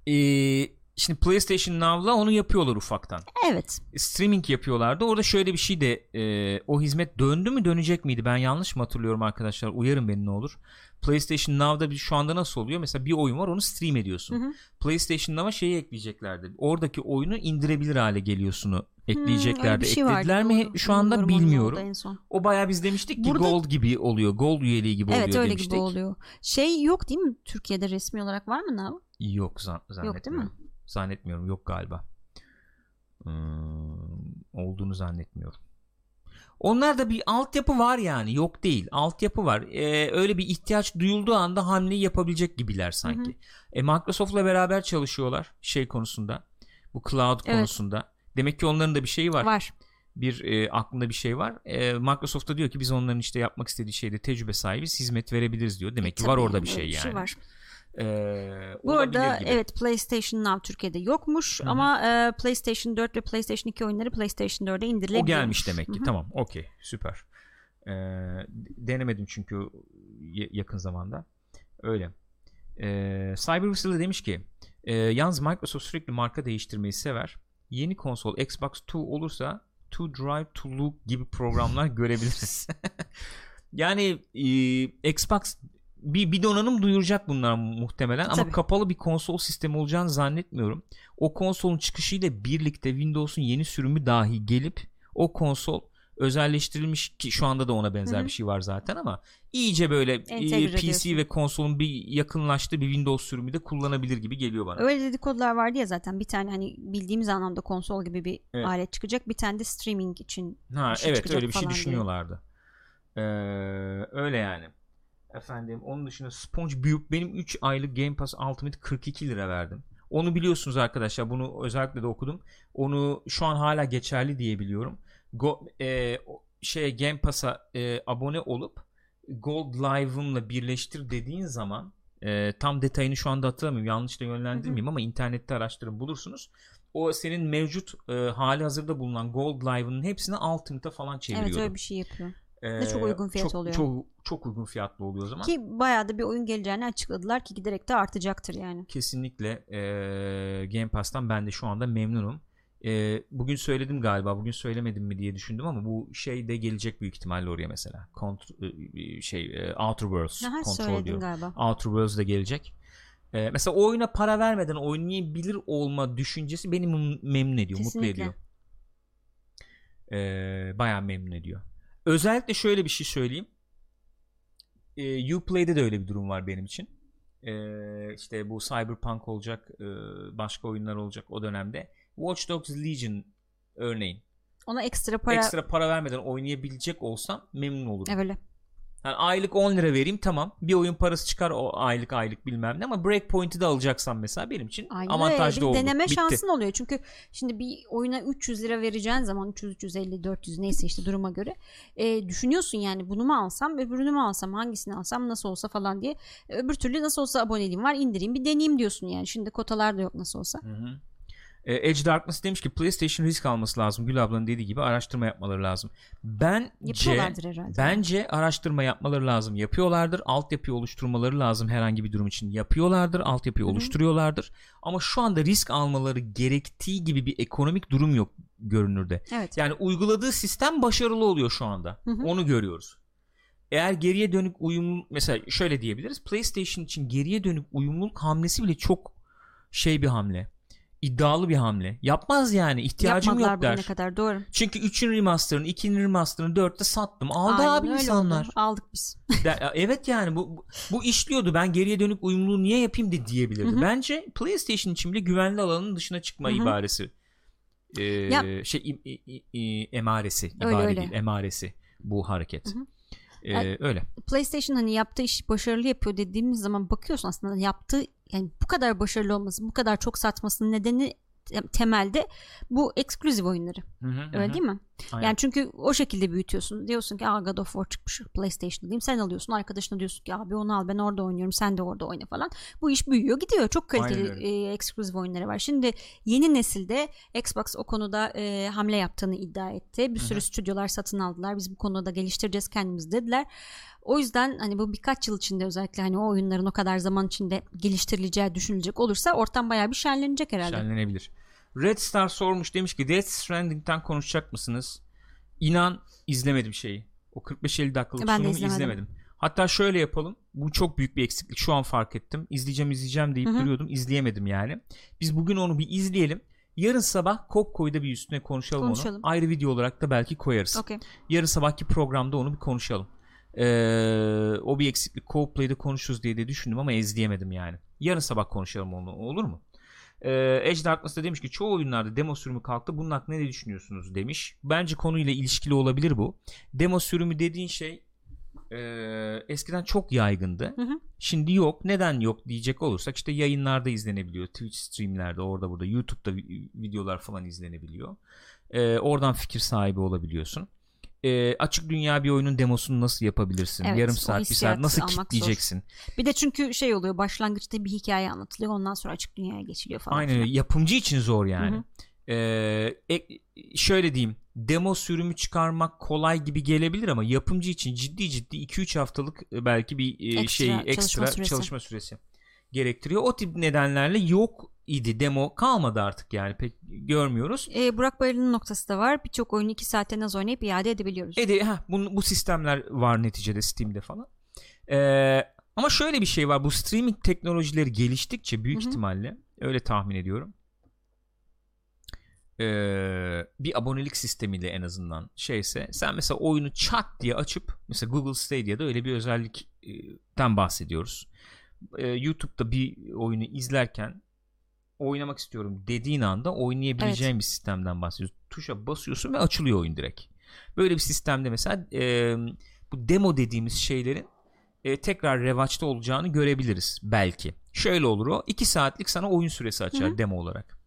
Ee, şimdi PlayStation Now'la onu yapıyorlar ufaktan. Evet. streaming yapıyorlardı. Orada şöyle bir şey de e, o hizmet döndü mü dönecek miydi? Ben yanlış mı hatırlıyorum arkadaşlar? Uyarın beni ne olur. PlayStation Now'da bir şu anda nasıl oluyor? Mesela bir oyun var onu stream ediyorsun. Hı hı. PlayStation Now'a şeyi ekleyeceklerdi. Oradaki oyunu indirebilir hale geliyorsunu ekleyeceklerdi. Hmm, öyle şey vardı, Eklediler mi? doğru. Şu anda Bilmiyorum. O bayağı biz demiştik ki Burada- Gold gibi oluyor. Gold üyeliği gibi Evet oluyor öyle demiştik. gibi oluyor. Şey yok değil mi? Türkiye'de resmi olarak var mı Nav? Yok zan- zannetmiyorum. mi? Zannetmiyorum. Yok galiba. Hmm, olduğunu zannetmiyorum. Onlarda bir altyapı var yani. Yok değil. Altyapı var. Ee, öyle bir ihtiyaç duyulduğu anda hamleyi yapabilecek gibiler sanki. E, Microsoft'la beraber çalışıyorlar şey konusunda. Bu cloud Evet. konusunda. Demek ki onların da bir şeyi var. Var. Bir e, aklında bir şey var. E, Microsoft da diyor ki biz onların işte yapmak istediği şeyde tecrübe sahibiz, hizmet verebilebiliriz diyor. Demek ki var orada yani, bir şey yani. var. Ee, Bu arada evet PlayStation Now Türkiye'de yokmuş Hı hı. ama e, PlayStation 4 ve PlayStation 2 oyunları PlayStation 4'e indirilebiliyor. O gelmiş demek ki. Hı hı. Tamam. Okey. Süper. Ee, denemedim çünkü yakın zamanda. Öyle. Ee, Cyber Whistle demiş ki e, yalnız Microsoft sürekli marka değiştirmeyi sever. Yeni konsol Xbox Two olursa To Drive to Look gibi programlar [laughs] görebiliriz. [laughs] yani e, Xbox bir, bir donanım duyuracak bunlar muhtemelen ama Tabii. kapalı bir konsol sistemi olacağını zannetmiyorum. O konsolun çıkışıyla birlikte Windows'un yeni sürümü dahi gelip o konsol özelleştirilmiş ki şu anda da ona benzer Hı hı. bir şey var zaten ama iyice böyle Entegre e, PC ediyorsun. ve konsolun bir yakınlaştığı bir Windows sürümü de kullanabilir gibi geliyor bana. Öyle dedikodular vardı ya zaten bir tane hani bildiğimiz anlamda konsol gibi bir Evet. alet çıkacak bir tane de streaming için Ha şey evet öyle bir şey diye. düşünüyorlardı. Ee, öyle yani. Efendim onun dışında Sponge Büyük benim 3 aylık Game Pass Ultimate 42 lira verdim. Onu biliyorsunuz arkadaşlar. Bunu özellikle de okudum. Onu şu an hala geçerli diye biliyorum. Go, e, şeye Game Pass'a e, abone olup Gold Live'ımla birleştir dediğin zaman e, tam detayını şu anda hatırlamıyorum. Yanlış da yönlendirmeyeyim ama internette araştırın bulursunuz. O senin mevcut e, hali hazırda bulunan Gold Live'ının hepsini Ultimate'a falan çeviriyor. Evet öyle bir şey yapıyor. Ee, çok uygun fiyat çok, oluyor. Çok, çok uygun fiyatlı oluyor o zaman. Ki bayağı da bir oyun geleceğini açıkladılar ki giderek de artacaktır yani. Kesinlikle e, Game Pass'tan ben de şu anda memnunum. E, bugün söyledim galiba. Bugün söylemedim mi diye düşündüm ama bu şey de gelecek büyük ihtimalle oraya mesela. Kont- e, şey e, Outer Worlds Aha, kontrol söyledin diyorum. galiba. Outer Worlds da gelecek. E, mesela oyuna para vermeden oynayabilir olma düşüncesi beni mem- memnun ediyor, mutlu Kesinlikle. ediyor. E, bayağı memnun ediyor. Özellikle şöyle bir şey söyleyeyim. E, Uplay'de de öyle bir durum var benim için. E, işte bu Cyberpunk olacak, e, başka oyunlar olacak o dönemde. Watch Dogs Legion örneğin. Ona ekstra para Ekstra para vermeden oynayabilecek olsam memnun olurum. öyle. Yani aylık 10 lira vereyim tamam. Bir oyun parası çıkar o aylık aylık bilmem ne ama Breakpoint'i de alacaksan mesela benim için Aynen avantajlı öyle. oldu. Bir deneme Bitti. şansın oluyor. Çünkü şimdi bir oyuna 300 lira vereceğin zaman 300 350 400 neyse işte duruma göre e, düşünüyorsun yani bunu mu alsam öbürünü mü alsam hangisini alsam nasıl olsa falan diye öbür türlü nasıl olsa aboneliğim var indireyim bir deneyeyim diyorsun yani şimdi kotalar da yok nasıl olsa Hı hı. E, Edge Darkness demiş ki PlayStation risk alması lazım. Gül ablanın dediği gibi araştırma yapmaları lazım. Bence bence araştırma yapmaları lazım. Yapıyorlardır. Altyapıyı oluşturmaları lazım herhangi bir durum için. Yapıyorlardır. Altyapıyı Hı hı. oluşturuyorlardır. Ama şu anda risk almaları gerektiği gibi bir ekonomik durum yok görünürde. evet. Yani uyguladığı sistem başarılı oluyor şu anda. Hı hı. Onu görüyoruz. eğer geriye dönük uyumlu mesela şöyle diyebiliriz. PlayStation için geriye dönük uyumluluk hamlesi bile çok şey bir hamle. İddialı bir hamle. Yapmaz yani. ihtiyacım Yapmadılar yok der. kadar doğru. Çünkü 3'ün remaster'ını, 2'nin remaster'ını 4'te sattım. Aldı Aynen abi öyle insanlar. oldu. Aldık biz. [laughs] Der- evet yani bu, bu- işliyordu. Ben geriye dönük uyumluluğu niye yapayım de diyebilirdi. Hı hı. Bence PlayStation için bile güvenli alanın dışına çıkma Hı hı. ibaresi. Ee, Ya- şey i- i- i- emaresi, Öyle, ibare öyle. değil, emaresi bu hareket. Hı hı. Ee, Yani- öyle. PlayStation hani yaptığı işi başarılı yapıyor dediğimiz zaman bakıyorsun aslında yaptığı yani bu kadar başarılı olması, bu kadar çok satmasının nedeni temelde bu eksklusif oyunları. Hı hı, Öyle hı. değil mi? Aynen. Yani çünkü o şekilde büyütüyorsun. Diyorsun ki Aa, God of War çıkmış PlayStation'da diyeyim. Sen alıyorsun. Arkadaşına diyorsun ki abi onu al ben orada oynuyorum. Sen de orada oyna falan. Bu iş büyüyor gidiyor. Çok kaliteli e, eksklusif oyunları var. Şimdi yeni nesilde Xbox o konuda e, hamle yaptığını iddia etti. Bir Hı sürü hı. stüdyolar satın aldılar. Biz bu konuda geliştireceğiz kendimiz dediler. O yüzden hani bu birkaç yıl içinde özellikle hani o oyunların o kadar zaman içinde geliştirileceği düşünülecek olursa ortam bayağı bir şenlenecek herhalde. Şenlenebilir. Red Star sormuş demiş ki Death Stranding'den konuşacak mısınız? İnan izlemedim şeyi. O 45-50 dakikalık Ben sunumu izlemedim. izlemedim. Hatta şöyle yapalım. Bu çok büyük bir eksiklik. Şu an fark ettim. İzleyeceğim izleyeceğim deyip Hı hı. duruyordum. İzleyemedim yani. Biz bugün onu bir izleyelim. Yarın sabah Kokko'yu bir üstüne konuşalım, Konuşalım. onu. Ayrı video olarak da belki koyarız. Okey. Yarın sabahki programda onu bir konuşalım. Ee, o bir eksiklik. Co-play'de konuşuruz diye de düşündüm ama izleyemedim yani. Yarın sabah konuşalım onu. Olur mu? Ee, Edge Darkness da demiş ki çoğu oyunlarda demo sürümü kalktı. Bunun hakkında ne düşünüyorsunuz demiş. Bence konuyla ilişkili olabilir bu. Demo sürümü dediğin şey e, eskiden çok yaygındı. Hı hı. Şimdi yok. Neden yok diyecek olursak işte yayınlarda izlenebiliyor. Twitch streamlerde orada burada YouTube'da vi- videolar falan izlenebiliyor. Ee, oradan fikir sahibi olabiliyorsun. Ee, açık dünya bir oyunun demosunu nasıl yapabilirsin? Evet, Yarım saat, bir saat nasıl almak zor. kitleyeceksin? Bir de çünkü şey oluyor başlangıçta bir hikaye anlatılıyor ondan sonra açık dünyaya geçiliyor falan. Aynen öyle. Yapımcı için zor yani. Hı hı. Ee, e- şöyle diyeyim. Demo sürümü çıkarmak kolay gibi gelebilir ama yapımcı için ciddi ciddi 2-3 haftalık e, belki bir e, Ekstra şey ekstra çalışma çalışma süresi. Gerektiriyor. O tip nedenlerle yok idi demo kalmadı artık yani pek görmüyoruz. Ee, Burak Bayırlı'nın noktası da var. Birçok oyunu 2 saatten az oynayıp iade edebiliyoruz. Ede, heh, bu, bu sistemler var neticede Steam'de falan. Ee, ama şöyle bir şey var. Bu streaming teknolojileri geliştikçe büyük Hı hı. ihtimalle öyle tahmin ediyorum. Ee, bir abonelik sistemiyle en azından şeyse sen mesela oyunu çat diye açıp mesela Google Stadia'da öyle bir özellikten bahsediyoruz. Ee, YouTube'da bir oyunu izlerken oynamak istiyorum dediğin anda oynayabileceğin bir sistemden bahsediyoruz. Tuşa basıyorsun ve açılıyor oyun direkt. Böyle bir sistemde mesela e, bu demo dediğimiz şeylerin e, tekrar revaçta olacağını görebiliriz belki. Şöyle olur o 2 saatlik sana oyun süresi açar Hı hı. demo olarak.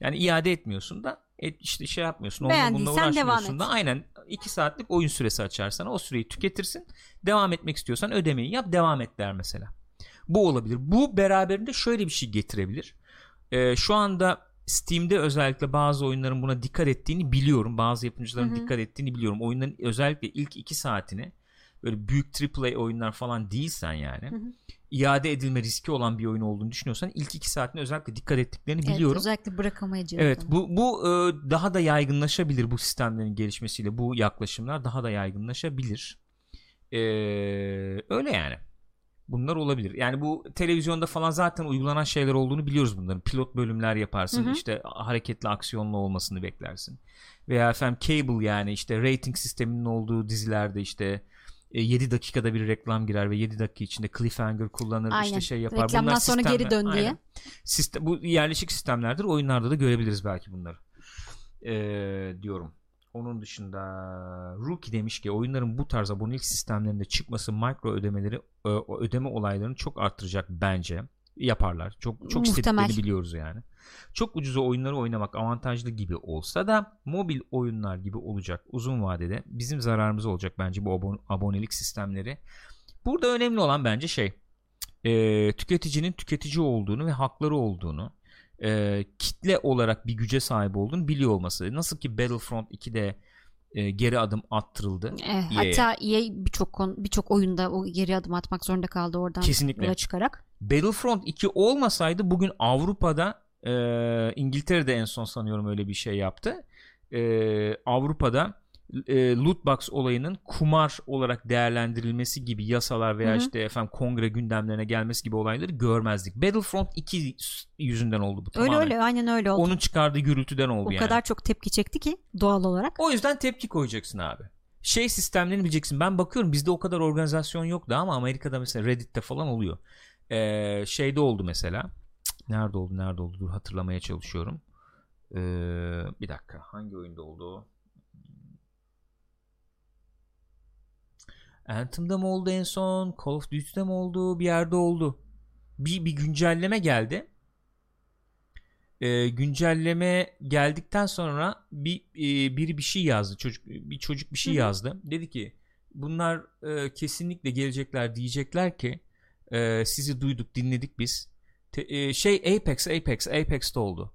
Yani iade etmiyorsun da et, işte şey yapmıyorsun. Onunla bununla devam uğraşmıyorsun da aynen 2 saatlik oyun süresi açar sana. O süreyi tüketirsin. Devam etmek istiyorsan ödemeyi yap devam et der mesela. Bu olabilir. Bu beraberinde şöyle bir şey getirebilir. Ee, şu anda Steam'de özellikle bazı oyunların buna dikkat ettiğini biliyorum. Bazı yapımcıların Hı hı. dikkat ettiğini biliyorum. Oyunların özellikle ilk iki saatini böyle büyük AAA oyunlar falan değilsen yani Hı hı. iade edilme riski olan bir oyun olduğunu düşünüyorsan ilk iki saatine özellikle dikkat ettiklerini Evet, biliyorum. özellikle bırakamayacağım. Evet bu bu e, daha da yaygınlaşabilir bu sistemlerin gelişmesiyle bu yaklaşımlar daha da yaygınlaşabilir. Ee, öyle yani. Bunlar olabilir. Yani bu televizyonda falan zaten uygulanan şeyler olduğunu biliyoruz bunların. Pilot bölümler yaparsın. Hı hı. işte hareketli aksiyonlu olmasını beklersin. Veya efendim cable yani işte rating sisteminin olduğu dizilerde işte 7 dakikada bir reklam girer ve 7 dakika içinde cliffhanger kullanır Aynen. işte şey yapar. Reklamdan Bunlar sonra geri sistemler- dön diye. Aynen. Sistem, bu yerleşik sistemlerdir. Oyunlarda da görebiliriz belki bunları. Ee, diyorum. Onun dışında Rookie demiş ki oyunların bu tarz abonelik sistemlerinde çıkması mikro ödemeleri e, ödeme olaylarını çok arttıracak bence. Yaparlar. Çok çok istediklerini biliyoruz yani. Çok ucuza oyunları oynamak avantajlı gibi olsa da mobil oyunlar gibi olacak uzun vadede bizim zararımız olacak bence bu abon- abonelik sistemleri. Burada önemli olan bence şey e, tüketicinin tüketici olduğunu ve hakları olduğunu e, kitle olarak bir güce sahip olduğunu biliyor olması. Nasıl ki Battlefront 2'de e, geri adım attırıldı. Eh, EA'ye. hatta EA birçok birçok oyunda o geri adım atmak zorunda kaldı oradan Kesinlikle. yola çıkarak. Battlefront 2 olmasaydı bugün Avrupa'da e, İngiltere'de en son sanıyorum öyle bir şey yaptı. E, Avrupa'da e, loot box olayının kumar olarak değerlendirilmesi gibi yasalar veya Hı hı. işte efendim kongre gündemlerine gelmesi gibi olayları görmezdik. Battlefront 2 yüzünden oldu bu Öyle tamamen. öyle aynen öyle oldu. Onun çıkardığı gürültüden oldu o yani. kadar çok tepki çekti ki doğal olarak. O yüzden tepki koyacaksın abi. Şey sistemlerini bileceksin. Ben bakıyorum bizde o kadar organizasyon yoktu ama Amerika'da mesela Reddit'te falan oluyor. Ee, şeyde oldu mesela. Nerede oldu nerede oldu dur hatırlamaya çalışıyorum. Ee, bir dakika hangi oyunda oldu o? Anthem'da mı oldu en son? Call of Duty'de mi oldu? Bir yerde oldu. Bir, bir güncelleme geldi. Ee, güncelleme geldikten sonra bir e, biri bir şey yazdı. Çocuk bir çocuk bir şey yazdı. Dedi ki bunlar e, kesinlikle gelecekler diyecekler ki e, sizi duyduk, dinledik biz. Te- e, şey Apex, Apex, Apex'te oldu.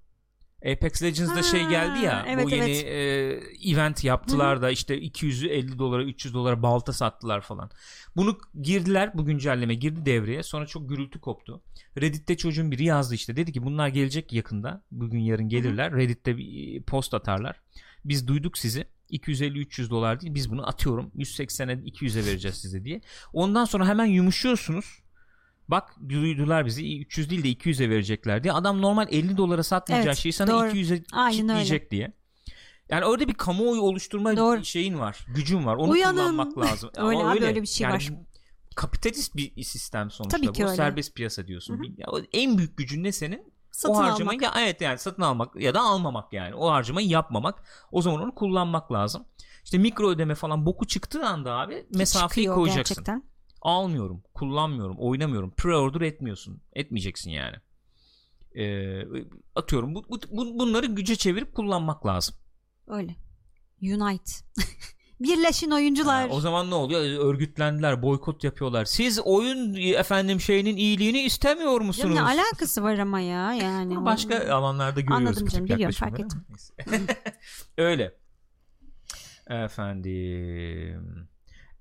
Apex Legends'da Ha, şey geldi ya evet, bu yeni evet. e, event yaptılar da işte 250 dolara 300 dolara balta sattılar falan. Bunu girdiler bu güncelleme girdi devreye sonra çok gürültü koptu. Reddit'te çocuğun biri yazdı işte dedi ki bunlar gelecek yakında bugün yarın gelirler Reddit'te bir post atarlar. Biz duyduk sizi 250-300 dolar değil biz bunu atıyorum 180'e 200'e vereceğiz size diye. Ondan sonra hemen yumuşuyorsunuz. Bak duydular bizi 300 değil de 200'e verecekler diye. Adam normal 50 dolara satmayacağı Evet, şeyi sana doğru. 200'e Aynen kitleyecek diye. Yani orada bir kamuoyu oluşturma Doğru. şeyin var. Gücün var. Onu Uyanın. kullanmak lazım. [laughs] Öyle Ama abi, öyle bir şey Yani var. Kapitalist bir sistem sonuçta Tabii ki bu. öyle. Serbest piyasa diyorsun. Hı hı. Bir- ya o en büyük gücün ne senin? Satın o harcamayı almak. ya evet yani satın almak ya da almamak yani. O harcamayı yapmamak. O zaman onu kullanmak lazım. İşte mikro ödeme falan boku çıktığı anda abi mesafeyi Çıkıyor koyacaksın. Gerçekten. Almıyorum, kullanmıyorum, oynamıyorum. Pre-order etmiyorsun. Etmeyeceksin yani. Ee, atıyorum bu, bu- bu- bunları güce çevirip kullanmak lazım. Öyle. Unite. [laughs] Birleşin oyuncular. Ha, o zaman ne oluyor? Örgütlendiler, boykot yapıyorlar. Siz oyun efendim şeyinin iyiliğini istemiyor musunuz? ne alakası var ama ya yani. O- Başka alanlarda görüyoruz Anladım canım, biliyorum, fark. Neyse. [laughs] Öyle. Efendim.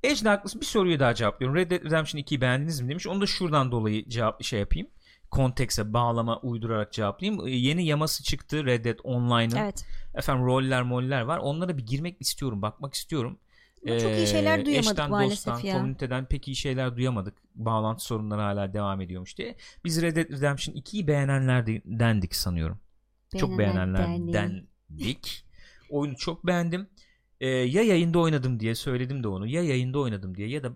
Ejder haklısın. Bir soruyu daha cevaplıyorum. Red Dead Redemption 2'yi beğendiniz mi demiş. Onu da şuradan dolayı cevap şey yapayım. Kontekse bağlama uydurarak cevaplayayım. Ee, Yeni yaması çıktı Red Dead Online'ın. Evet. Efendim roller moller var. Onlara bir girmek istiyorum. Bakmak istiyorum. Ama çok iyi şeyler duyamadık eşten, maalesef dosttan, ya. komüniteden pek iyi şeyler duyamadık. Bağlantı sorunları hala devam ediyormuş diye. Biz Red Dead Redemption 2'yi beğenenlerdendik sanıyorum. Çok Beğenenlerden. beğenenlerdendik. Oyunu çok beğendim. Ee, ya yayında oynadım diye söyledim de onu. Ya yayında oynadım diye ya da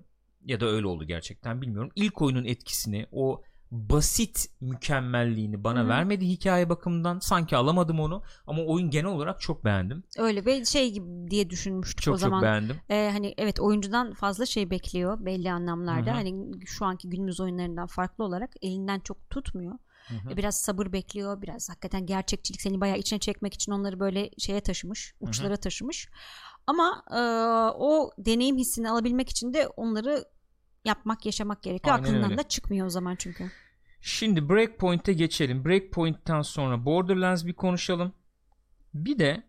ya da öyle oldu gerçekten bilmiyorum. İlk oyunun etkisini, o basit mükemmelliğini bana Hı hı. vermedi hikaye bakımından. Sanki alamadım onu ama oyun genel olarak çok beğendim. Öyle ve şey gibi diye düşünmüştük Çok o zaman. çok beğendim. Ee, hani evet oyuncudan fazla şey bekliyor belli anlamlarda. Hı hı. Hani şu anki günümüz oyunlarından farklı olarak elinden çok tutmuyor. Hı hı. E, Biraz sabır bekliyor. Biraz hakikaten gerçekçilik seni bayağı içine çekmek için onları böyle şeye taşımış. Uçlara taşımış. Ama e, o deneyim hissini alabilmek için de onları yapmak, yaşamak gerekiyor. Aynen Aklından öyle. da çıkmıyor o zaman çünkü. Şimdi Breakpoint'e geçelim. Breakpoint'ten sonra Borderlands bir konuşalım. Bir de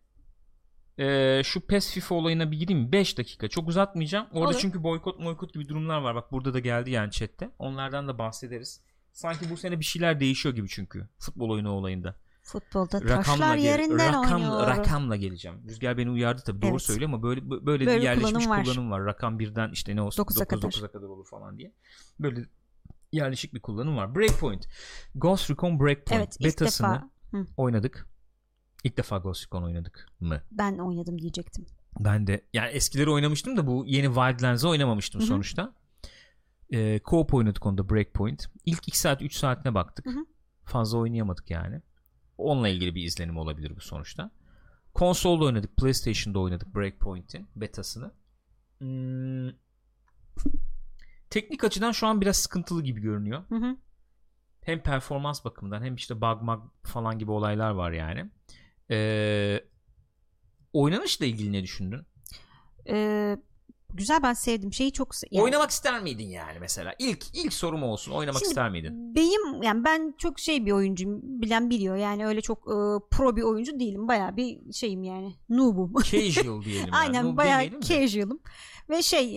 eee, şu PES FIFA olayına bir gireyim. 5 dakika. Çok uzatmayacağım. Orada Olur. çünkü boykot boykot gibi durumlar var. Bak burada da geldi yani chatte. Onlardan da bahsederiz. Sanki bu sene bir şeyler değişiyor gibi çünkü. Futbol oyunu olayında. Futbolda Rakamla taşlar gel- yerinden rakam, oynuyor. rakamla geleceğim. Rüzgar beni uyardı tabii. Doğru Evet. söylüyor ama böyle böyle, Böyle bir yerleşmiş kullanım kullanım var. var. Rakam birden işte ne olsun Dokuza 9 kadar. 9'a kadar olur falan diye. Böyle yerleşik bir kullanım var. Breakpoint. Ghost Recon Breakpoint Evet betasını defa oynadık. İlk defa Ghost Recon oynadık mı? ben oynadım diyecektim. Ben de yani eskileri oynamıştım da bu yeni Wildlands'ı oynamamıştım Hı hı. sonuçta. Ee, co-op oynadık onda Breakpoint. İlk 2 saat 3 saatine baktık. Hı hı. Fazla oynayamadık yani. Onunla ilgili bir izlenim olabilir bu sonuçta. Konsolda oynadık. PlayStation'da oynadık Breakpoint'in betasını. Hmm, teknik açıdan şu an biraz sıkıntılı gibi görünüyor. Hı hı. Hem performans bakımından hem işte bug mag falan gibi olaylar var yani. Ee, oynanışla ilgili ne düşündün? Ee, güzel ben sevdim. Şeyi çok yani- Oynamak ister miydin yani mesela? İlk ilk sorum olsun. Oynamak Şimdi ister miydin? Benim yani ben çok şey bir oyuncuyum. Bilen biliyor. Yani öyle çok e, pro bir oyuncu değilim. Bayağı bir şeyim yani. Noob'um. [laughs] Casual [laughs] diyelim. yani. Aynen Noob de. casual'ım. Ve şey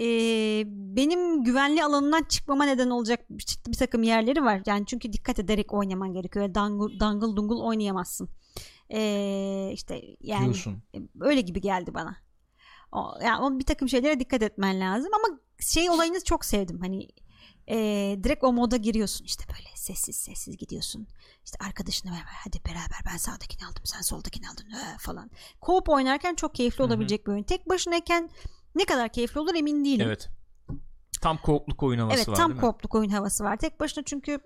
e, benim güvenli alanından çıkmama neden olacak bir, bir takım yerleri var. Yani çünkü dikkat ederek oynaman gerekiyor. Öyle Dangle, dangle dungul oynayamazsın. E, işte yani Diyorsun. öyle gibi geldi bana. O, yani o bir takım şeylere dikkat etmen lazım ama şey olayını çok sevdim. Hani e, direkt o moda giriyorsun işte böyle sessiz sessiz gidiyorsun. İşte arkadaşınla beraber hadi beraber ben sağdakini aldım sen soldakini aldın ee, falan. Co-op oynarken çok keyifli Hı hı. olabilecek bir oyun. Tek başınayken ne kadar keyifli olur emin değilim. Evet. Tam koopluk oyun havası Evet var tam değil mi? koopluk oyun havası var. Tek başına çünkü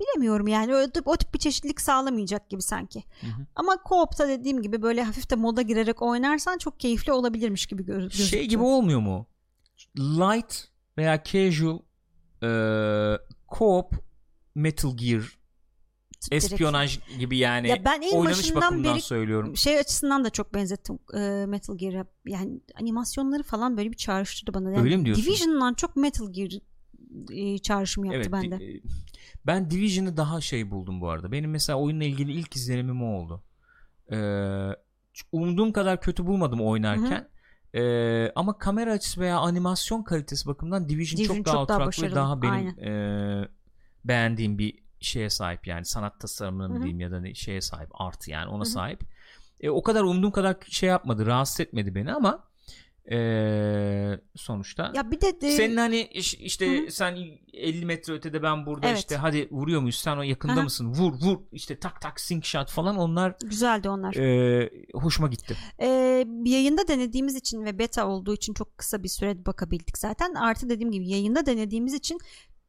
bilemiyorum yani o, tip- o tip bir çeşitlilik sağlamayacak gibi sanki. Hı hı. Ama co-op'ta dediğim gibi böyle hafif de moda girerek oynarsan çok keyifli olabilirmiş gibi gözüküyor. Şey gibi olmuyor mu? Light veya casual e, co-op Metal Gear Direkt- espiyonaj gibi yani Ya ben en oynanış bakımından beri- söylüyorum. şey açısından da çok benzettim e, Metal Gear'a. Yani animasyonları falan böyle bir çağrıştırdı bana. Yani Öyle mi diyorsun? Division'dan çok Metal Gear e, çağrışım yaptı Evet, bende. di- e, ben Division'ı daha şey buldum bu arada. Benim mesela oyunla ilgili ilk izlenimim o oldu. Ee, umduğum kadar kötü bulmadım oynarken. Ee, ama kamera açısı veya animasyon kalitesi bakımından Division, Division çok daha çok daha oturaklı ve başarılı, daha benim aynen. e, beğendiğim bir şeye sahip yani sanat tasarımına mı diyeyim ya da ne- şeye sahip artı yani ona Hı hı. sahip. E, o kadar umduğum kadar şey yapmadı rahatsız etmedi beni ama e, sonuçta Ya bir de, de senin hani iş- işte Hı hı. sen 50 metre ötede ben burada Evet. işte hadi vuruyor muyuz sen o yakında Aha. mısın vur vur işte tak tak sync shot falan onlar güzeldi onlar. e, hoşuma gitti. Ee, yayında denediğimiz için ve beta olduğu için çok kısa bir süre bakabildik zaten. Artı dediğim gibi yayında denediğimiz için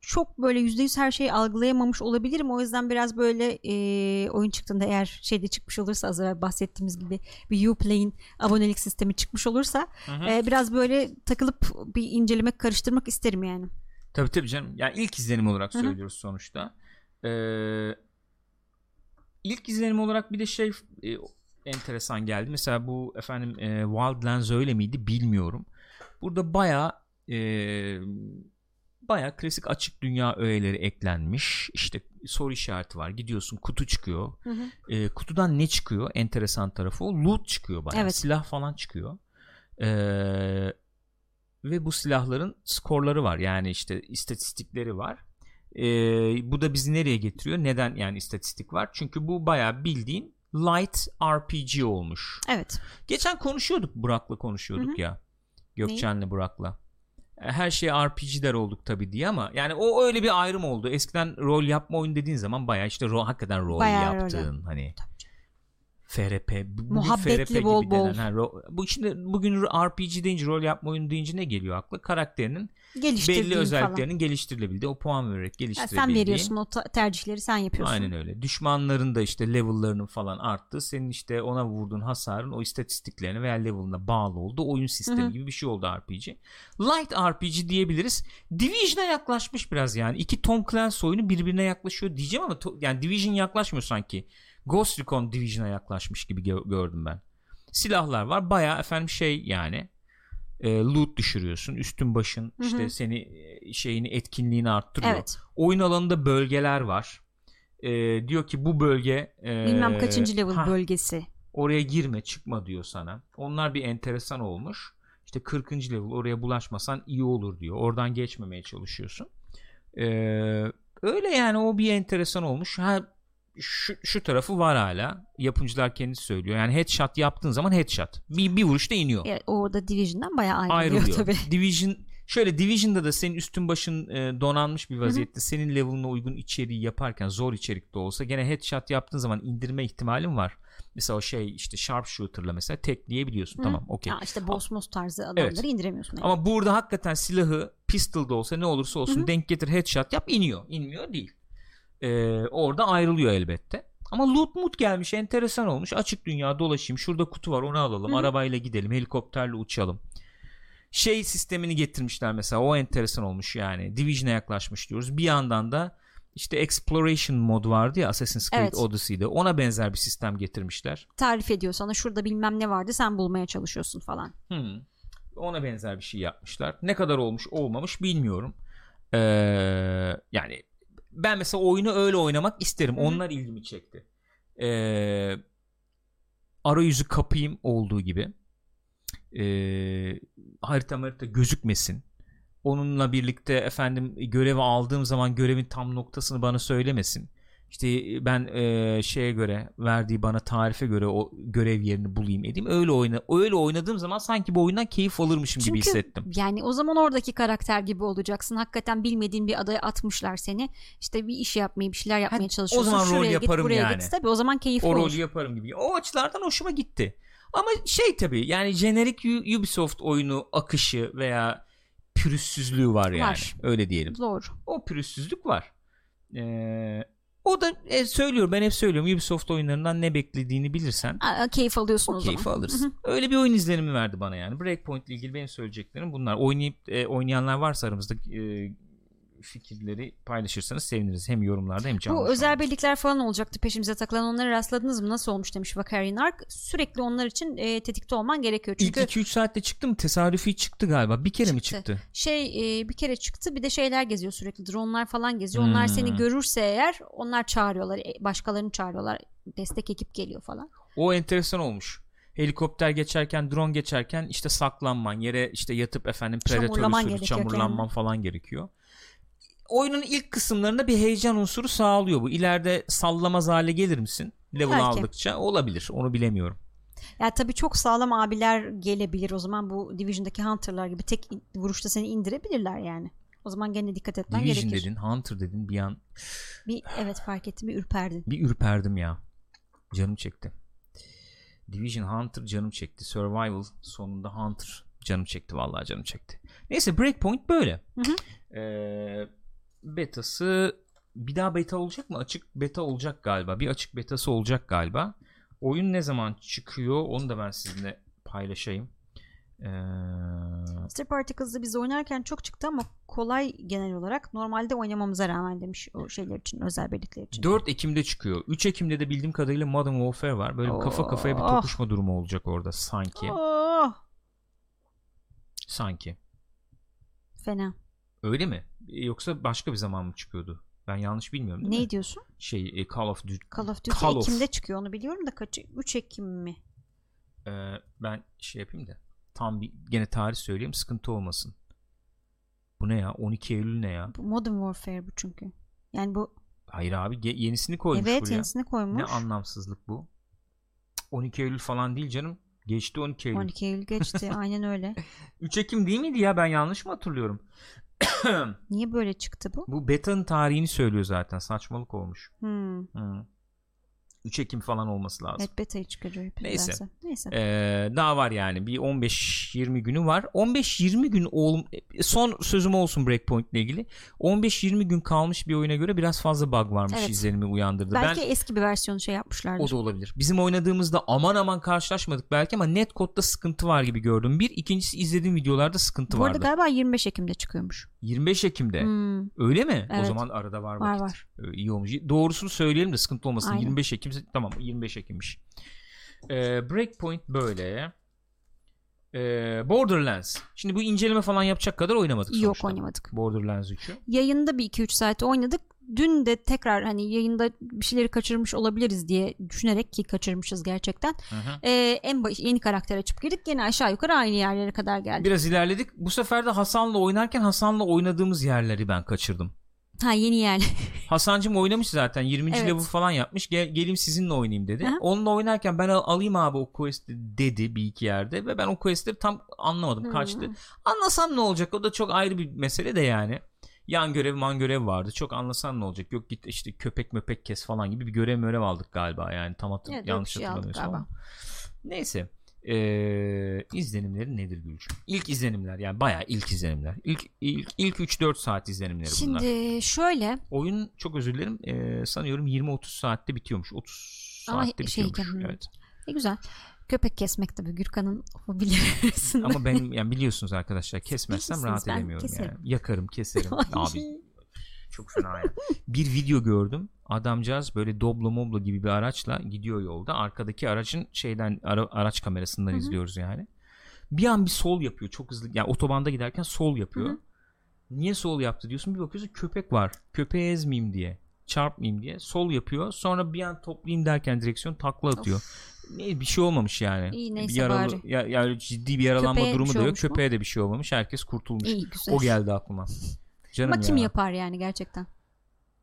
çok böyle %100 her şeyi algılayamamış olabilirim. O yüzden biraz böyle e, oyun çıktığında eğer şeyde çıkmış olursa az evvel bahsettiğimiz gibi bir Uplay'in abonelik sistemi çıkmış olursa Hı hı. e, biraz böyle takılıp bir incelemek karıştırmak isterim yani. Tabii tabii canım. Yani ilk izlenim olarak söylüyoruz sonuçta. Ee, ilk izlenim olarak bir de şey e, enteresan geldi. Mesela bu efendim e, Wildlands öyle miydi bilmiyorum. Burada baya baya klasik açık dünya öğeleri eklenmiş. İşte soru işareti var. Gidiyorsun kutu çıkıyor. Hı hı. E, kutudan ne çıkıyor? Enteresan tarafı o. Loot çıkıyor bayağı. Evet. Silah falan çıkıyor. Ee, ve bu silahların skorları var. Yani işte istatistikleri var. Ee, bu da bizi nereye getiriyor? Neden yani istatistik var? Çünkü bu bayağı bildiğin light RPG olmuş. Evet. Geçen konuşuyorduk Burak'la konuşuyorduk Hı hı. ya. Gökçen'le Burak'la. Her şeye RPG der olduk tabii diye ama yani o öyle bir ayrım oldu. Eskiden rol yapma oyun dediğin zaman bayağı işte rol, hakikaten rol Bayağı rol yaptığın hani. Tabii FRP Muhabbetli FRP gibi bol denen, ha, ro- bu şimdi bugün RPG deyince rol yapma oyunu deyince ne geliyor akla? Karakterinin belli falan. özelliklerinin geliştirilebildiği, o puan vererek geliştirebildiği. sen veriyorsun o tercihleri sen yapıyorsun. Aynen öyle. Düşmanların da işte level'larının falan arttı. Senin işte ona vurduğun hasarın o istatistiklerine veya level'ına bağlı oldu. Oyun sistemi Hı hı. gibi bir şey oldu RPG. Light RPG diyebiliriz. Division'a yaklaşmış biraz yani. İki Tom Clancy oyunu birbirine yaklaşıyor diyeceğim ama to- yani Division yaklaşmıyor sanki. Ghost Recon Division'a yaklaşmış gibi gö- gördüm ben. Silahlar var. Bayağı efendim şey yani e, loot düşürüyorsun. Üstün başın Hı hı. işte seni e, şeyini etkinliğini arttırıyor Evet. oyun alanında bölgeler var. Ee, diyor ki bu bölge e, Bilmem kaçıncı level ha, bölgesi. oraya girme çıkma diyor sana. Onlar bir enteresan olmuş. İşte 40. level oraya bulaşmasan iyi olur diyor. Oradan geçmemeye çalışıyorsun. Ee, öyle yani o bir enteresan olmuş. Ha şu, şu tarafı var hala. Yapımcılar kendisi söylüyor. Yani headshot yaptığın zaman headshot. Bir, bir vuruşta iniyor orada Division'dan bayağı ayrılıyor, ayrılıyor. [laughs] tabii. Division şöyle Division'da da senin üstün başın e, donanmış bir vaziyette senin level'ına uygun içeriği yaparken zor içerikte olsa gene headshot yaptığın zaman indirme ihtimalin var. Mesela o şey işte sharpshooter'la mesela tekleyebiliyorsun. Hı. Tamam okey. İşte boss moss tarzı adamları Evet. indiremiyorsun. yani. Ama burada hakikaten silahı pistol'da olsa ne olursa olsun Hı hı. denk getir headshot yap iniyor. İnmiyor değil. Ee, orada ayrılıyor elbette. Ama loot mut gelmiş enteresan olmuş. Açık dünya dolaşayım. Şurada kutu var onu alalım. Hı. Arabayla gidelim. Helikopterle uçalım. Şey sistemini getirmişler mesela. O enteresan olmuş yani. Division'a yaklaşmış diyoruz. Bir yandan da işte exploration mod vardı ya Assassin's Creed Evet. Odyssey'de. Ona benzer bir sistem getirmişler. Tarif ediyor sana şurada bilmem ne vardı sen bulmaya çalışıyorsun falan. Hmm. Ona benzer bir şey yapmışlar. Ne kadar olmuş olmamış bilmiyorum. Ee, yani ben mesela oyunu öyle oynamak isterim. Hı hı. Onlar ilgimi çekti. Ee, arayüzü kapayım olduğu gibi. Ee, harita harita gözükmesin. Onunla birlikte efendim görevi aldığım zaman görevin tam noktasını bana söylemesin. İşte ben e, şeye göre verdiği bana tarife göre o görev yerini bulayım edeyim. Öyle oyna öyle oynadığım zaman sanki bu oyundan keyif alırmışım Çünkü gibi hissettim. Yani o zaman oradaki karakter gibi olacaksın. Hakikaten bilmediğin bir adaya atmışlar seni. İşte bir iş yapmayı, bir şeyler yapmaya çalışıyorsun. zaman rol Şuraya git, yaparım buraya yani. Git. Tabii o zaman keyifli O olur. rolü yaparım gibi. O açılardan hoşuma gitti. Ama şey tabii yani jenerik Ubisoft oyunu akışı veya pürüzsüzlüğü var yani. Var. Öyle diyelim. Doğru. O pürüzsüzlük var. Ee, o da e, söylüyorum ben hep söylüyorum Ubisoft oyunlarından ne beklediğini bilirsen Aa, keyif alıyorsun o, o zaman. alırsın. Öyle bir oyun izlenimi verdi bana yani. Breakpoint ile ilgili benim söyleyeceklerim bunlar. Oynayıp e, oynayanlar varsa aramızda e, fikirleri paylaşırsanız seviniriz. Hem yorumlarda hem canlı. Bu özel anda. birlikler falan olacaktı peşimize takılan onlara rastladınız mı nasıl olmuş demiş Vakarian Ark sürekli onlar için e, tetikte olman gerekiyor İlk çünkü 2-3 saatte çıktı mı? Tesadüfi çıktı galiba. Bir kere mi Çıktı. çıktı? şey e, bir kere çıktı bir de şeyler geziyor sürekli dronlar falan geziyor onlar Hmm. seni görürse eğer onlar çağırıyorlar e, başkalarını çağırıyorlar destek ekip geliyor falan O enteresan olmuş. Helikopter geçerken, drone geçerken işte saklanman, yere işte yatıp efendim predatör Çamurlaman gerekiyor çamurlanman falan gerekiyor. Oyunun ilk kısımlarında bir heyecan unsuru sağlıyor bu. İleride sallamaz hale gelir misin? Level Belki. aldıkça olabilir. Onu bilemiyorum. ya tabii çok sağlam abiler gelebilir o zaman bu Division'daki Hunter'lar gibi tek vuruşta seni indirebilirler yani o zaman gene dikkat etmen Division gerekir dedin, Hunter dedin bir an bir evet fark ettim bir ürperdin bir ürperdim ya. Canım çekti. Division Hunter canım çekti. Survival sonunda Hunter canım çekti. Vallahi canım çekti. Neyse Breakpoint böyle. Hı hı. Ee, betası bir daha beta olacak mı? Açık beta olacak galiba. Bir açık betası olacak galiba. Oyun ne zaman çıkıyor? Onu da ben sizinle paylaşayım. Ee, Star Particles'da biz oynarken çok çıktı ama kolay genel olarak normalde oynamamıza rağmen demiş o şeyler için özel birlikler için. 4 Ekim'de çıkıyor. 3 Ekim'de de bildiğim kadarıyla Modern Warfare var. Böyle bir kafa kafaya bir Oh. tokuşma durumu olacak orada sanki. Oh, Sanki. fena. Öyle mi? E, Yoksa başka bir zaman mı çıkıyordu? Ben yanlış bilmiyorum değil mi? Ne diyorsun? Şey e, Call of Duty. Call of Duty Call of. Ekim'de çıkıyor onu biliyorum da kaçı? 3 Ekim mi? Ee, ben şey yapayım da tam bir gene tarih söyleyeyim sıkıntı olmasın. Bu ne ya? 12 Eylül ne ya? Bu Modern Warfare bu çünkü. Yani bu Hayır abi yenisini koymuş evet buraya. yenisini koymuş. Ne anlamsızlık bu? Cık, 12 Eylül falan değil canım. Geçti 12 Eylül. 12 Eylül geçti [laughs] aynen öyle. 3 Ekim değil miydi ya? Ben yanlış mı hatırlıyorum? [coughs] Niye böyle çıktı bu? bu beta'nın tarihini söylüyor zaten. Saçmalık olmuş. Hmm. Hı. 3 Ekim falan olması lazım. Evet beta'yı çıkarıyor. hep Neyse. nedense. Neyse. Ee, daha var yani bir 15-20 günü var 15-20 gün ol, son sözüm olsun Breakpoint ile ilgili 15-20 gün kalmış bir oyuna göre biraz fazla bug varmış Evet. izlenimi uyandırdı Belki ben eski bir versiyonu şey yapmışlardır. o da olabilir bizim oynadığımızda aman aman karşılaşmadık belki ama netcode'da sıkıntı var gibi gördüm bir ikincisi izlediğim videolarda sıkıntı Bu arada vardı galiba 25 Ekim'de çıkıyormuş. 25 Ekim'de Hmm, öyle mi o Evet. zaman arada var var vakit var. Ee, iyi olmuş doğrusunu söyleyelim de sıkıntı olmasın Aynen. 25 Ekim tamam 25 Ekim'miş Ee, Breakpoint böyle Ee, Borderlands. Şimdi bu inceleme falan yapacak kadar oynamadık Yok sonuçta. oynamadık. Borderlands 3'ü. Yayında bir 2-3 saat oynadık. Dün de tekrar hani yayında bir şeyleri kaçırmış olabiliriz diye düşünerek ki kaçırmışız gerçekten. Hı hı. Ee, en baş, yeni karakter açıp girdik. Gene aşağı yukarı aynı yerlere kadar geldik. Biraz ilerledik. Bu sefer de Hasan'la oynarken Hasan'la oynadığımız yerleri ben kaçırdım. Ha yeni yer. [laughs] Hasan'cım oynamış zaten 20. Evet. level falan yapmış. Gel, geleyim sizinle oynayayım dedi. Hı. Onunla oynarken ben al- alayım abi o quest'i dedi bir iki yerde ve ben o quest'leri tam anlamadım Hmm. kaçtı. Anlasam ne olacak o da çok ayrı bir mesele de yani. Yan görev man görev vardı. Çok anlasan ne olacak? Yok git işte köpek möpek kes falan gibi bir görev mörev aldık galiba yani tam hatır- Evet, yanlış şey hatırlamıyorsam. Neyse. Ee, izlenimleri nedir Gülcüm? İlk izlenimler yani bayağı ilk izlenimler. İlk ilk ilk 3-4 saat izlenimleri bunlar. Şimdi şöyle Oyun çok özür dilerim. ee, sanıyorum 20-30 saatte bitiyormuş. 30 Ama saatte şey bitiyormuş. iken, evet. ne güzel. Köpek kesmek tabii Gürkan'ın hobileri arasında. Ama benim yani biliyorsunuz arkadaşlar kesmezsem rahat ben edemiyorum keserim. yani. Yakarım, keserim. [laughs] Abi çok fena ya. Bir video gördüm. Adamcağız böyle Doblo Moblo gibi bir araçla gidiyor yolda. Arkadaki aracın şeyden ara- araç kamerasından Hı hı. izliyoruz yani. Bir an bir sol yapıyor çok hızlı. Yani otobanda giderken sol yapıyor. Hı hı. Niye sol yaptı diyorsun. Bir bakıyorsun köpek var. Köpeği ezmeyeyim diye. Çarpmayayım diye. Sol yapıyor. Sonra bir an toplayayım derken direksiyon takla atıyor. Ne bir şey olmamış yani. İyi, bir neyse yaralı, bari. ya, yani ciddi bir yaralanma Köpeğe bir durumu şey da yok. olmuş mu? Köpeğe de bir şey olmamış. Herkes kurtulmuş. İyi güzel. O geldi aklıma. [laughs] Canım Ama kim ya. yapar yani gerçekten?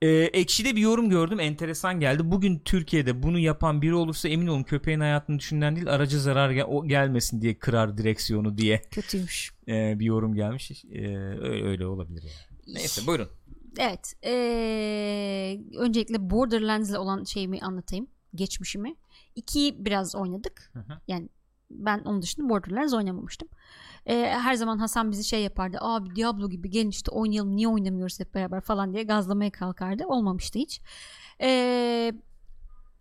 Ee, Ekşi'de bir yorum gördüm enteresan geldi. Bugün Türkiye'de bunu yapan biri olursa emin olun köpeğin hayatını düşünen değil aracı zarar gel- o gelmesin diye kırar direksiyonu diye Kötüymüş. e, bir yorum gelmiş. E, öyle, öyle olabilir yani. Neyse buyurun. Evet. Ee, öncelikle Borderlands ile olan şeyimi anlatayım. Geçmişimi. İkiyi biraz oynadık. Hı hı. Yani ben onun dışında Borderlands oynamamıştım. Ee, her zaman Hasan bizi şey yapardı. Abi Diablo gibi gelin işte oynayalım niye oynamıyoruz hep beraber falan diye gazlamaya kalkardı. Olmamıştı hiç. Ee,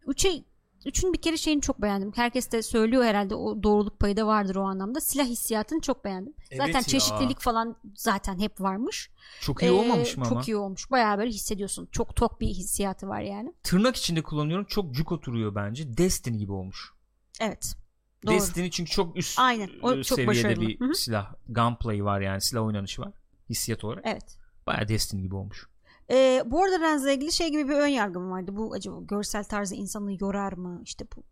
üçe, üçün bir kere şeyini çok beğendim. Herkes de söylüyor herhalde o doğruluk payı da vardır o anlamda. Silah hissiyatını çok beğendim. Evet zaten ya. çeşitlilik falan zaten hep varmış. Çok iyi Ee, olmamış mı çok ama? iyi olmuş. Bayağı böyle hissediyorsun. Çok tok bir hissiyatı var yani. Tırnak içinde kullanıyorum. Çok cuk oturuyor bence. Destiny gibi olmuş. Evet. Doğru. Destiny çünkü çok üst Aynen. O e, çok seviyede başarılı. bir Hı hı. silah. Gunplay var yani silah oynanışı var. Hissiyat olarak. Evet. Baya Destiny gibi olmuş. Ee, Borderlands'la ilgili şey gibi bir ön yargım vardı. Bu acaba görsel tarzı insanı yorar mı? İşte bu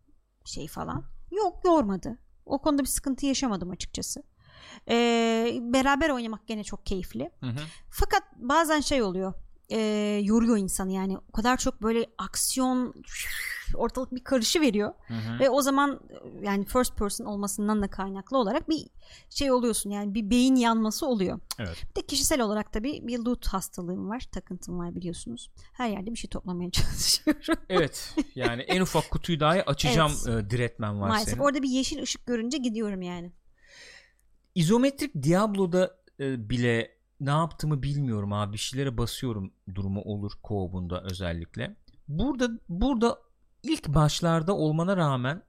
şey falan. Yok yormadı. O konuda bir sıkıntı yaşamadım açıkçası. Ee, beraber oynamak gene çok keyifli. Hı hı. Fakat bazen şey oluyor. E, yoruyor insanı yani. O kadar çok böyle aksiyon ortalık bir karışı veriyor. Hı hı. Ve o zaman yani first person olmasından da kaynaklı olarak bir şey oluyorsun yani bir beyin yanması oluyor. Evet. Bir de kişisel olarak tabii bir loot hastalığım var, takıntım var biliyorsunuz. Her yerde bir şey toplamaya [laughs] çalışıyorum. Evet. Yani en ufak kutuyu dahi açacağım e, diretmen var Maalesef senin. orada bir yeşil ışık görünce gidiyorum yani. İzometrik Diablo'da bile ne yaptığımı bilmiyorum abi. Bir şeylere basıyorum durumu olur co-op'unda özellikle. Burada burada ilk başlarda olmana rağmen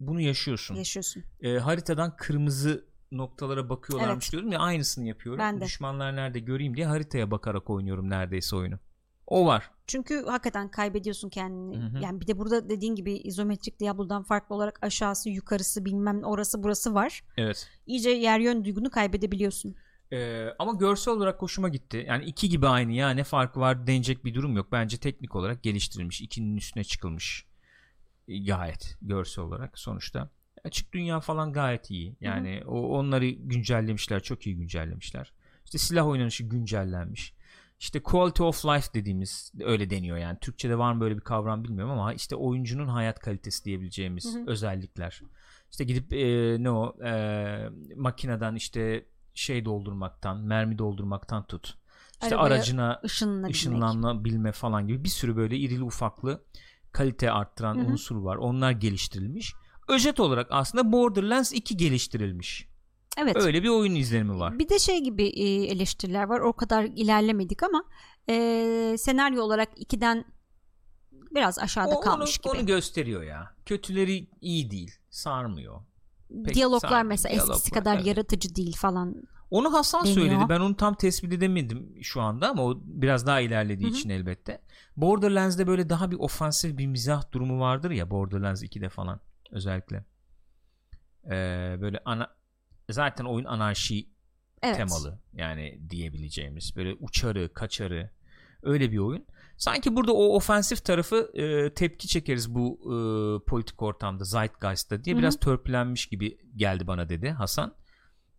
bunu yaşıyorsun. Yaşıyorsun. E, haritadan kırmızı noktalara bakıyorlarmış Evet. diyordum ya aynısını yapıyorum. Ben de. Düşmanlar nerede göreyim diye haritaya bakarak oynuyorum neredeyse oyunu. O var. Çünkü hakikaten kaybediyorsun kendini. Hı hı. Yani bir de burada dediğin gibi izometrik Diablo'dan farklı olarak aşağısı, yukarısı, bilmem orası burası var. Evet. İyice yer yön duygunu kaybedebiliyorsun. Ee, ama görsel olarak hoşuma gitti. Yani iki gibi aynı ya ne farkı var denecek bir durum yok. Bence teknik olarak geliştirilmiş. ikinin üstüne çıkılmış. E, Gayet görsel olarak sonuçta. Açık dünya falan gayet iyi. Yani o onları güncellemişler. Çok iyi güncellemişler. İşte silah oynanışı güncellenmiş. İşte quality of life dediğimiz öyle deniyor yani. Türkçe'de var mı böyle bir kavram bilmiyorum ama işte oyuncunun hayat kalitesi diyebileceğimiz Hı hı. özellikler. İşte gidip e, ne o e, makineden işte şey doldurmaktan, mermi doldurmaktan tut. İşte Arabaya aracına ışınlanabilme falan gibi bir sürü böyle irili ufaklı kalite arttıran Hı hı. unsur var. Onlar geliştirilmiş. Özet olarak aslında Borderlands 2 geliştirilmiş. Evet. Öyle bir oyun izlenimi var. Bir de şey gibi e, eleştiriler var. O kadar ilerlemedik ama e, senaryo olarak ikiden biraz aşağıda O- kalmış onu, gibi. onu gösteriyor ya. Kötüleri iyi değil. Sarmıyor. Pek Diyaloglar mesela Diyaloglar, eskisi kadar evet. yaratıcı değil falan. Onu Hasan Deniyor. söyledi. Ben onu tam tespit edemedim şu anda ama o biraz daha ilerlediği Hı hı. için elbette. Borderlands'de böyle daha bir ofansif bir mizah durumu vardır ya Borderlands 2'de falan özellikle. Ee, böyle ana zaten oyun anarşi Evet. temalı yani diyebileceğimiz böyle uçarı kaçarı öyle bir oyun. Sanki burada o ofensif tarafı e, tepki çekeriz bu e, politik ortamda Zeitgeist'ta diye biraz törpülenmiş gibi geldi bana dedi Hasan.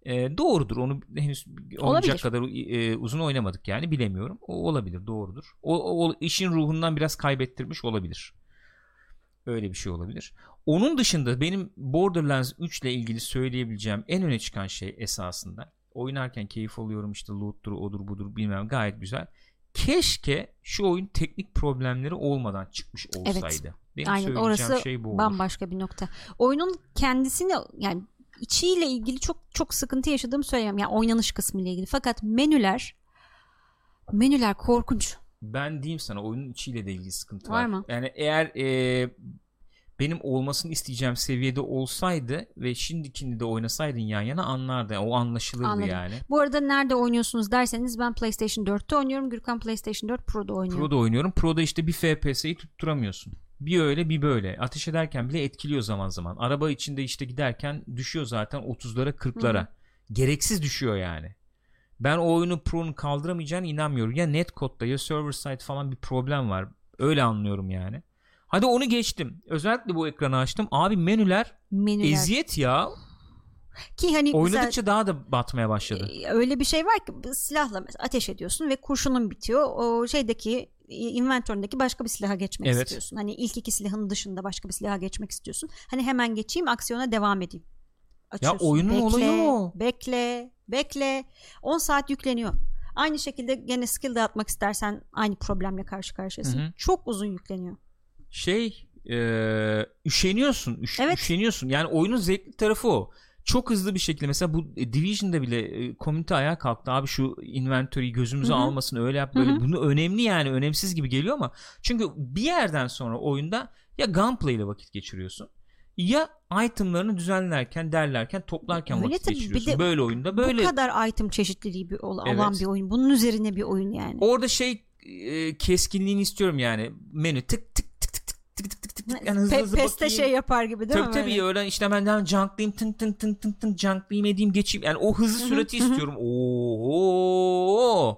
E, doğrudur onu henüz Olabilir. kadar e, uzun oynamadık yani bilemiyorum. O olabilir doğrudur. O, o işin ruhundan biraz kaybettirmiş olabilir. Öyle bir şey olabilir. Onun dışında benim Borderlands 3 ile ilgili söyleyebileceğim en öne çıkan şey esasında oynarken keyif alıyorum işte loot'tur odur budur bilmem gayet güzel. Keşke şu oyun teknik problemleri olmadan çıkmış olsaydı. Benim Aynen söyleyeceğim orası şey bu olur. bambaşka bir nokta. Oyunun kendisini yani içiyle ilgili çok çok sıkıntı yaşadığımı söyleyemem. Yani oynanış kısmı ile ilgili. Fakat menüler menüler korkunç. Ben diyeyim sana oyunun içiyle de ilgili sıkıntı var. Var mı? Yani eğer e, benim olmasını isteyeceğim seviyede olsaydı ve şimdikini de oynasaydın yan yana anlardı. O anlaşılırdı Anladım. yani. Bu arada nerede oynuyorsunuz derseniz ben PlayStation 4'te oynuyorum. Gürkan PlayStation 4 Pro'da oynuyor. Pro'da oynuyorum. Pro'da işte bir FPS'yi tutturamıyorsun. Bir öyle bir böyle. Ateş ederken bile etkiliyor zaman zaman. Araba içinde işte giderken düşüyor zaten 30'lara 40'lara. Gereksiz düşüyor yani. Ben o oyunu Pro'nun kaldıramayacağına inanmıyorum. Ya netcode'da ya server side falan bir problem var. Öyle anlıyorum yani. Hadi onu geçtim. Özellikle bu ekranı açtım. Abi menüler Menüler. eziyet ya. Ki hani Oynadıkça mesela, daha da batmaya başladı. e, öyle bir şey var ki silahla mesela ateş ediyorsun ve kurşunun bitiyor. O şeydeki inventöründeki başka bir silaha geçmek Evet. istiyorsun. Hani ilk iki silahın dışında başka bir silaha geçmek istiyorsun. Hani hemen geçeyim aksiyona devam edeyim. Açıyorsun. oyunun bekle, olayı o. Bekle, bekle. 10 saat yükleniyor. Aynı şekilde gene skill dağıtmak istersen aynı problemle karşı karşıyasın. Hı hı. Çok uzun yükleniyor. Şey e, üşeniyorsun. Üş- Evet. Üşeniyorsun. Yani oyunun zevkli tarafı o. Çok hızlı bir şekilde mesela bu e, Division'da bile e, komünite ayağa kalktı. Abi şu inventory'yi gözümüze Hı hı. almasın öyle yap böyle. Hı hı. Bunu önemli yani önemsiz gibi geliyor ama çünkü bir yerden sonra oyunda ya gunplay ile vakit geçiriyorsun ya itemlarını düzenlerken derlerken toplarken Öyle vakit tabii. Bir geçiriyorsun. de böyle oyunda böyle Bu kadar item çeşitliliği bir, ol- Evet. olan bir oyun. Bunun üzerine bir oyun yani. orada şey e, keskinliğini istiyorum yani menü tık tık tık tık tık tık tık tık yani hızlı Pe- hızlı Peste bakayım. şey yapar gibi değil tabii mi? tabii böyle? öyle işte ben hemen junklayayım tın tın tın tın tın junklayayım edeyim geçeyim. Yani o hızlı Hı hı, sürati istiyorum. Oo!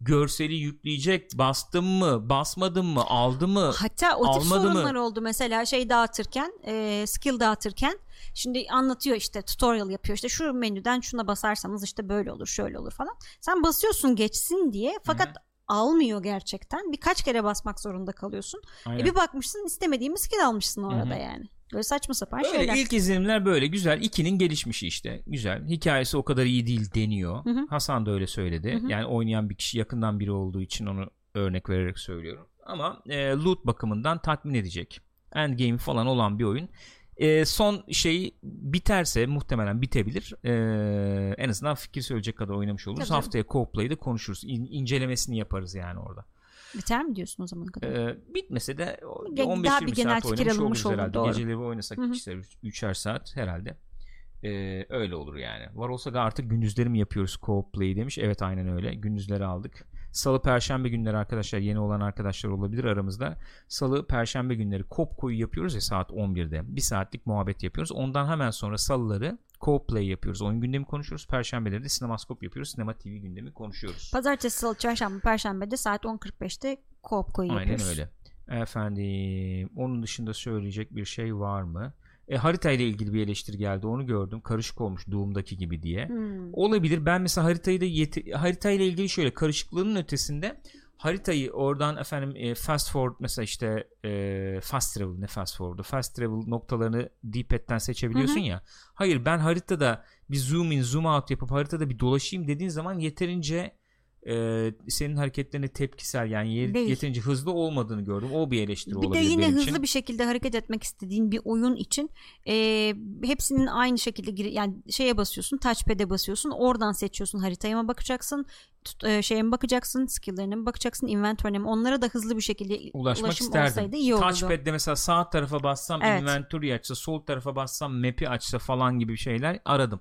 Görseli yükleyecek. Bastım mı? Basmadım mı? Aldı mı? Hatta o tip Almadı mı? sorunlar oldu mesela şey dağıtırken e, skill dağıtırken. Şimdi anlatıyor işte tutorial yapıyor işte şu menüden şuna basarsanız işte böyle olur şöyle olur falan. Sen basıyorsun geçsin diye fakat almıyor gerçekten birkaç kere basmak zorunda kalıyorsun Aynen. e bir bakmışsın istemediğin skill almışsın orada Hı hı. yani böyle saçma sapan Öyle şeyler ilk izlenimler böyle güzel. 2'nin gelişmişi işte. Güzel. Hikayesi o kadar iyi değil deniyor. Hı hı. Hasan da öyle söyledi. Hı hı. Yani oynayan bir kişi yakından biri olduğu için onu örnek vererek söylüyorum. Ama e, loot bakımından tatmin edecek. Endgame falan olan bir oyun. E, son şey biterse muhtemelen bitebilir. E, en azından fikir söyleyecek kadar oynamış oluruz. Tabii. Haftaya co-play'de de konuşuruz. İn- incelemesini yaparız yani orada. biter mi diyorsun o zaman kadar Ee, bitmese de o- bir Ge- 15-20 daha bir genel saat fikir alınmış olur, herhalde. doğru. Geceleri oynasak Hı hı. ikişer, üç- üçer saat herhalde. Ee, öyle olur yani. Var olsa da artık gündüzleri mi yapıyoruz co-op play demiş. Evet aynen öyle. Gündüzleri aldık. Salı perşembe günleri arkadaşlar yeni olan arkadaşlar olabilir aramızda. Salı perşembe günleri kop koyu yapıyoruz ya saat 11'de. Bir saatlik muhabbet yapıyoruz. Ondan hemen sonra salıları co-op play yapıyoruz. Oyun gündemi konuşuyoruz. Perşembeleri de sinemaskop yapıyoruz. Sinema TV gündemi konuşuyoruz. pazartesi salı çarşamba perşembe de saat 10.45'te co-op koyu Aynen yapıyoruz öyle. Efendim onun dışında söyleyecek bir şey var mı? E, harita ile ilgili bir eleştiri geldi. Onu gördüm. Karışık olmuş Doom'daki gibi diye. Hmm. Olabilir. Ben mesela haritayı da yeti- harita ile ilgili şöyle karışıklığının ötesinde haritayı oradan efendim e, fast forward mesela işte e, fast travel ne fast forward'u fast travel noktalarını D-pad'den seçebiliyorsun Hı hı. ya. Hayır ben haritada bir zoom in zoom out yapıp haritada bir dolaşayım dediğin zaman yeterince e, senin hareketlerine tepkisel yani ye- Değil. yeterince hızlı olmadığını gördüm. O bir eleştiri Bir de olabilir yine benim hızlı için. bir şekilde hareket etmek istediğin bir oyun için e, hepsinin aynı şekilde gir yani şeye basıyorsun touchpad'e basıyorsun oradan seçiyorsun haritaya mı bakacaksın tut, e, şeye mi bakacaksın skill'lerine mi bakacaksın inventory'ne mi onlara da hızlı bir şekilde ulaşmak ulaşım isterdim. olsaydı iyi olurdu. Touchpad'de mesela sağ tarafa bassam Evet. inventory açsa, sol tarafa bassam map'i açsa falan gibi şeyler aradım.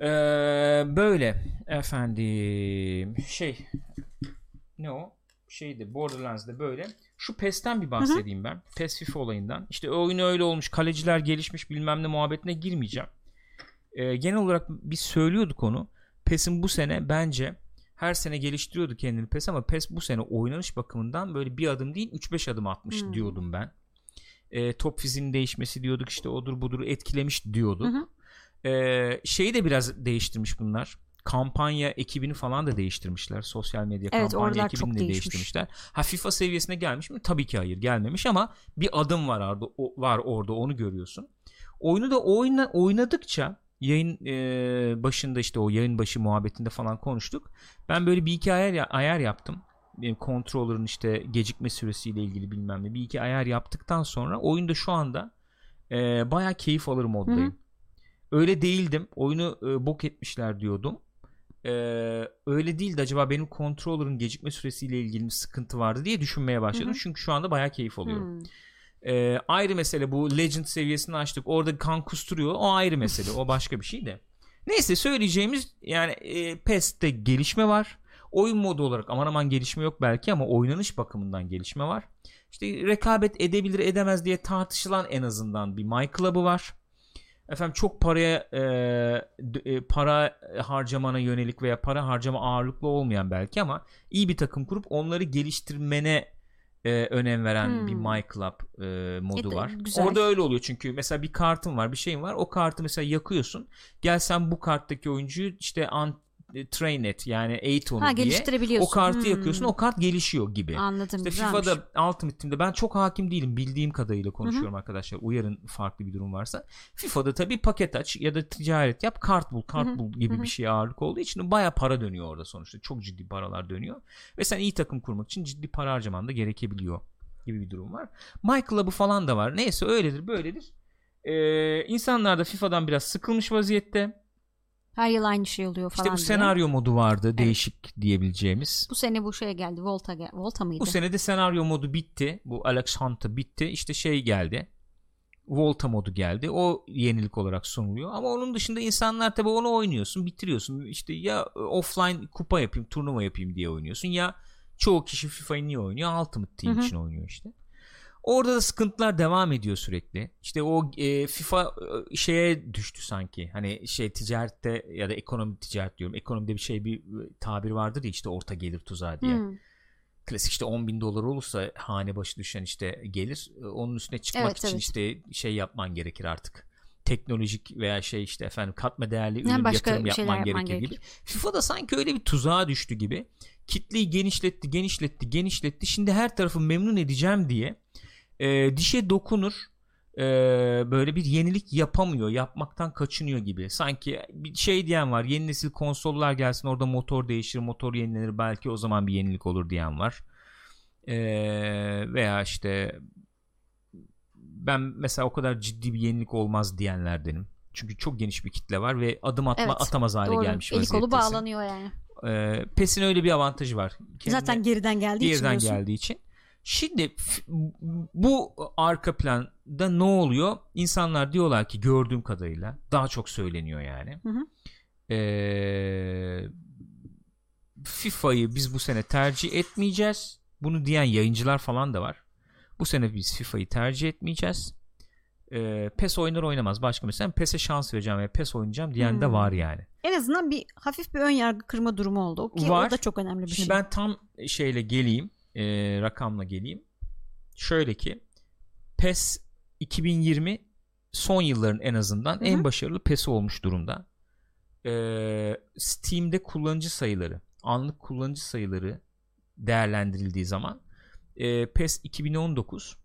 Ee, böyle efendim şey ne o? Şeyde Borderlands'de böyle. Şu PES'ten bir bahsedeyim ben. PES FIFA olayından. İşte oyun öyle olmuş, kaleciler gelişmiş bilmem ne muhabbetine girmeyeceğim. Ee, genel olarak biz söylüyorduk onu. PES'in bu sene bence her sene geliştiriyordu kendini PES ama PES bu sene oynanış bakımından böyle bir adım değil 3-5 adım atmış Hmm. diyordum ben. Ee, top fiziğinin değişmesi diyorduk işte odur budur etkilemiş diyorduk. Hı hı. Ee, şeyi de biraz değiştirmiş bunlar. Kampanya ekibini falan da değiştirmişler. Sosyal medya Evet, kampanya ekibini de değişmiş. değiştirmişler. Ha FIFA seviyesine gelmiş mi? Tabii ki hayır gelmemiş ama bir adım var orada, var orada onu görüyorsun. Oyunu da oyna, oynadıkça yayın e, başında işte o yayın başı muhabbetinde falan konuştuk. Ben böyle bir iki ayar, ayar yaptım. Benim controller'ın işte gecikme süresiyle ilgili bilmem ne bir iki ayar yaptıktan sonra oyunda şu anda e, bayağı keyif alır moddayım. Hı hı. Öyle değildim. Oyunu e, bok etmişler diyordum. E, öyle değildi. Acaba benim controller'ın gecikme süresiyle ilgili bir sıkıntı vardı diye düşünmeye başladım. Hı hı. Çünkü şu anda bayağı keyif alıyorum. Hmm. E, ayrı mesele bu Legend seviyesini açtık. Orada kan kusturuyor. O ayrı mesele. O başka bir şey de. Neyse söyleyeceğimiz yani e, PES'te gelişme var. Oyun modu olarak aman aman gelişme yok belki ama oynanış bakımından gelişme var. İşte rekabet edebilir edemez diye tartışılan en azından bir My Club'ı var. Efendim çok paraya e, e, para harcamana yönelik veya para harcama ağırlıklı olmayan belki ama iyi bir takım kurup onları geliştirmene e, önem veren Hmm. bir My Club e, modu E var. güzel. Orada öyle oluyor çünkü mesela bir kartın var bir şeyin var o kartı mesela yakıyorsun gel sen bu karttaki oyuncuyu işte an, e, train et yani eğit onu Ha diye o kartı Hmm. yakıyorsun o kart gelişiyor gibi. Anladım. İşte güzelmiş. FIFA'da Ultimate Team'de ben çok hakim değilim. Bildiğim kadarıyla konuşuyorum arkadaşlar. Uyarın farklı bir durum varsa. FIFA'da tabii paket aç ya da ticaret yap, kart bul, kart bul gibi Hı hı. bir şey ağırlık olduğu için baya para dönüyor orada sonuçta. Çok ciddi paralar dönüyor. Ve sen iyi takım kurmak için ciddi para harcaman da gerekebiliyor gibi bir durum var. My Club'ı falan da var. Neyse öyledir, böyledir. Ee, insanlar da FIFA'dan biraz sıkılmış vaziyette. Her yıl aynı şey oluyor falan İşte bu diye. senaryo modu vardı, değişik diyebileceğimiz. Bu sene bu şeye geldi. Volta gel Volta mıydı? Bu sene de senaryo modu bitti. Bu Alex Hunt'a bitti. İşte şey geldi. Volta modu geldi. O yenilik olarak sunuluyor. Ama onun dışında insanlar tabii onu oynuyorsun, bitiriyorsun. İşte ya offline kupa yapayım, turnuva yapayım diye oynuyorsun ya çoğu kişi FIFA'yı niye oynuyor? Ultimate Team Hı hı. için oynuyor işte. Orada da sıkıntılar devam ediyor sürekli. İşte o e, FIFA e, şeye düştü sanki. Hani şey ticarette ya da ekonomi ticaret diyorum. Ekonomide bir şey bir e, tabir vardır ya işte orta gelir tuzağı diye Hmm. klasik işte 10 bin dolar olursa hane başı düşen işte gelir e, onun üstüne çıkmak Evet, için evet. işte şey yapman gerekir artık teknolojik veya şey işte efendim katma değerli Yani ürün başka yatırım yapman yapman gerekir gerekir. gibi. FIFA'da sanki öyle bir tuzağa düştü gibi. Kitleyi genişletti, genişletti, genişletti. Şimdi her tarafı memnun edeceğim diye e, dişe dokunur e, böyle bir yenilik yapamıyor, yapmaktan kaçınıyor gibi. Sanki bir şey diyen var. Yeni nesil konsollar gelsin, orada motor değişir, motor yenilenir, belki o zaman bir yenilik olur diyen var. E, veya işte ben mesela o kadar ciddi bir yenilik olmaz diyenlerdenim. Çünkü çok geniş bir kitle var ve adım atma Evet, atamaz hale Doğru. gelmiş Eli kolu bağlanıyor yani. Ee, PES'in öyle bir avantajı var. Kendine- Zaten geriden geldiği için geriden geldiği için. Şimdi bu arka planda ne oluyor? İnsanlar diyorlar ki gördüğüm kadarıyla daha çok söyleniyor yani. Hı hı. Ee, FIFA'yı biz bu sene tercih etmeyeceğiz. Bunu diyen yayıncılar falan da var. Bu sene biz FIFA'yı tercih etmeyeceğiz. Ee, PES oynar oynamaz. Başka mesela PES'e şans vereceğim ve PES oynayacağım diyen de Hmm. var yani. En azından bir hafif bir ön yargı kırma durumu oldu. O Ki Var. o da çok önemli bir Şimdi şey. ben tam şeyle geleyim, e, rakamla geleyim. Şöyle ki PES 2020 son yılların en azından Hı hı. en başarılı PES'i olmuş durumda. E, Steam'de kullanıcı sayıları, anlık kullanıcı sayıları değerlendirildiği zaman e, PES 2019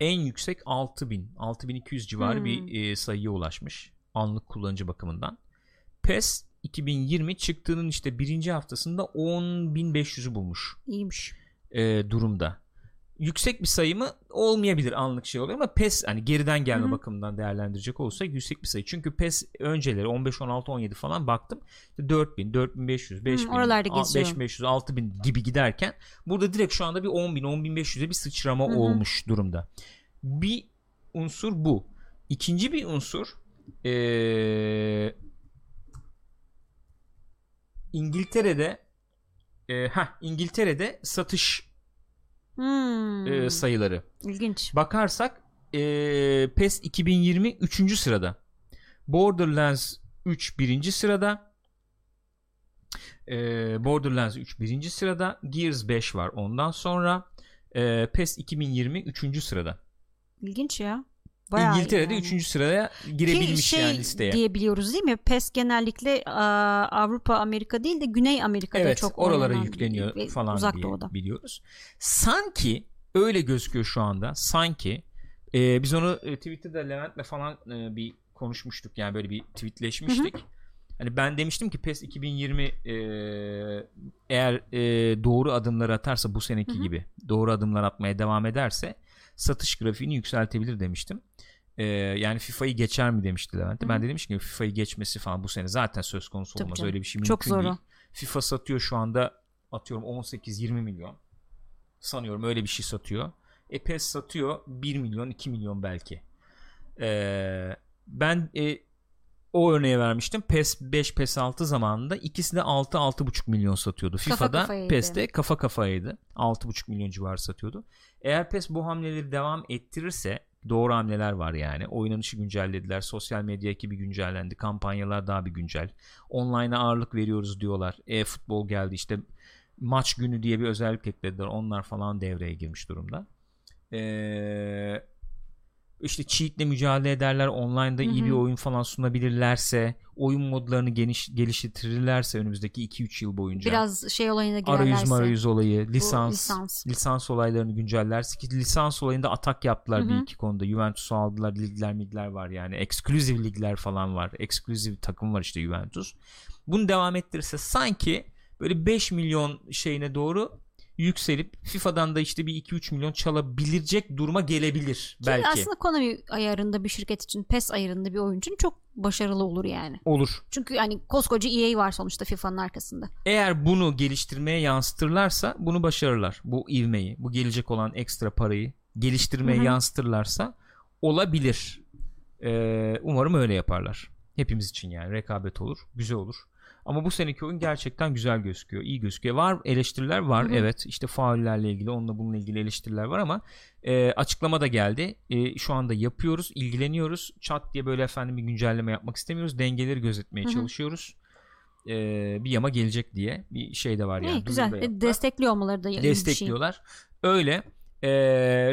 en yüksek 6000, 6200 civarı Hmm. bir e, sayıya ulaşmış anlık kullanıcı bakımından. PES 2020 çıktığının işte birinci haftasında 10.500'ü bulmuş İyiymiş. e, durumda. Yüksek bir sayı mı olmayabilir anlık şey oluyor ama PES hani geriden gelme Hı hı. bakımından değerlendirecek olursak yüksek bir sayı. Çünkü PES önceleri 15 16 17 falan baktım. İşte 4000, 4500, 5000, oralarda a- geziyor. 5500, 6000 gibi giderken burada direkt şu anda bir 10000, 10500'e bir sıçrama Hı hı. olmuş durumda. Bir unsur bu. İkinci bir unsur eee İngiltere'de e, heh, İngiltere'de satış Hmm. e, sayıları. İlginç. Bakarsak e, PES 2020 3. sırada. Borderlands 3 birinci sırada. E, Borderlands 3 birinci sırada. Gears 5 var ondan sonra. E, PES 2020 3. sırada. İlginç ya. Bayağı İngiltere'de yani. 3. sıraya Ki girebilmiş şey yani listeye. diyebiliyoruz değil mi? PES genellikle Avrupa, Amerika değil de Güney Amerika'da evet, çok oralara yükleniyor falan uzak diye doğuda. biliyoruz. Sanki öyle gözüküyor şu anda. Sanki e, biz onu e, Twitter'da Levent'le falan e, bir konuşmuştuk. Yani böyle bir tweetleşmiştik. Hani ben demiştim ki PES 2020 e, eğer e, doğru adımlar atarsa bu seneki Hı hı. gibi doğru adımlar atmaya devam ederse satış grafiğini yükseltebilir demiştim. E, yani FIFA'yı geçer mi demişti Levent. de. Ben de demiştim ki FIFA'yı geçmesi falan bu sene zaten söz konusu Tabii olmaz. canım. Öyle bir şey mümkün Çok zor değil. FIFA satıyor şu anda atıyorum 18-20 milyon. Sanıyorum öyle bir şey satıyor. E PES satıyor 1 milyon 2 milyon belki. Ee, ben e, o örneği vermiştim. PES 5 PES 6 zamanında ikisi de 6 6,5 milyon satıyordu. Kafa FIFA'da kafayaydı. PES'te kafa kafaydı. 6,5 milyon civarı satıyordu. Eğer PES bu hamleleri devam ettirirse doğru hamleler var yani. Oynanışı güncellediler. Sosyal medya ekibi güncellendi. Kampanyalar daha bir güncel. Online'a ağırlık veriyoruz diyorlar. E-futbol geldi işte maç günü diye bir özellik eklediler. Onlar falan devreye girmiş durumda. Ee, işte cheat'le mücadele ederler. Online'da Hı hı. iyi bir oyun falan sunabilirlerse, oyun modlarını geniş geliştirirlerse önümüzdeki 2-3 yıl boyunca. Biraz şey olayına girerlerse. arayüz marayüz olayı, lisans, lisans, lisans. olaylarını güncellerse ki lisans olayında atak yaptılar Hı bir iki konuda. Juventus'u aldılar, ligler migler var yani. Exclusive ligler falan var. Exclusive takım var işte Juventus. Bunu devam ettirirse sanki böyle 5 milyon şeyine doğru yükselip FIFA'dan da işte bir 2-3 milyon çalabilecek duruma gelebilir Ki belki. Aslında Konami ayarında bir şirket için PES ayarında bir oyuncun çok başarılı olur yani. Olur. Çünkü hani koskoca EA var sonuçta FIFA'nın arkasında. Eğer bunu geliştirmeye yansıtırlarsa bunu başarırlar. Bu ivmeyi, bu gelecek olan ekstra parayı geliştirmeye Hı hı. yansıtırlarsa olabilir. Ee, umarım öyle yaparlar. Hepimiz için yani rekabet olur, güzel olur. Ama bu seneki oyun gerçekten güzel gözüküyor, iyi gözüküyor. Var eleştiriler var, Hı hı. evet. İşte faullerle ilgili, onunla bununla ilgili eleştiriler var ama e, açıklama da geldi. E, şu anda yapıyoruz, ilgileniyoruz. Çat diye böyle efendim bir güncelleme yapmak istemiyoruz. Dengeleri gözetmeye Hı hı. çalışıyoruz. E, bir yama gelecek diye bir şey de var yani. İyi, güzel. E. Destekliyor olmaları da iyi şey. destekliyorlar. Öyle. E,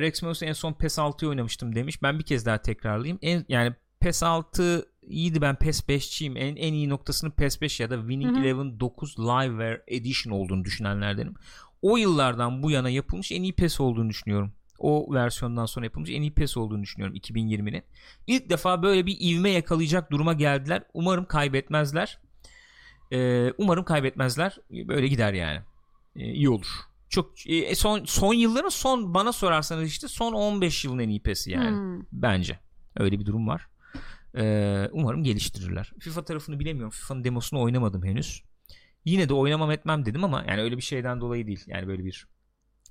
Rex Mouse en son PES 6'yı oynamıştım demiş. Ben bir kez daha tekrarlayayım. En, yani PES 6 iyiydi ben PES 5'çiyim. En, en iyi noktasının PES 5 ya da Winning Hı hı. Eleven 9 Liveware Edition olduğunu düşünenlerdenim. O yıllardan bu yana yapılmış en iyi PES olduğunu düşünüyorum. O versiyondan sonra yapılmış en iyi PES olduğunu düşünüyorum 2020'nin. İlk defa böyle bir ivme yakalayacak duruma geldiler. Umarım kaybetmezler. Ee, umarım kaybetmezler. Böyle gider yani. Ee, iyi olur. Çok e, son son yılların son bana sorarsanız işte son 15 yılın en iyi PES'i yani Hmm. bence. Öyle bir durum var. Ee, umarım geliştirirler. FIFA tarafını bilemiyorum. FIFA'nın demosunu oynamadım henüz. Yine de oynamam etmem dedim ama yani öyle bir şeyden dolayı değil. Yani böyle bir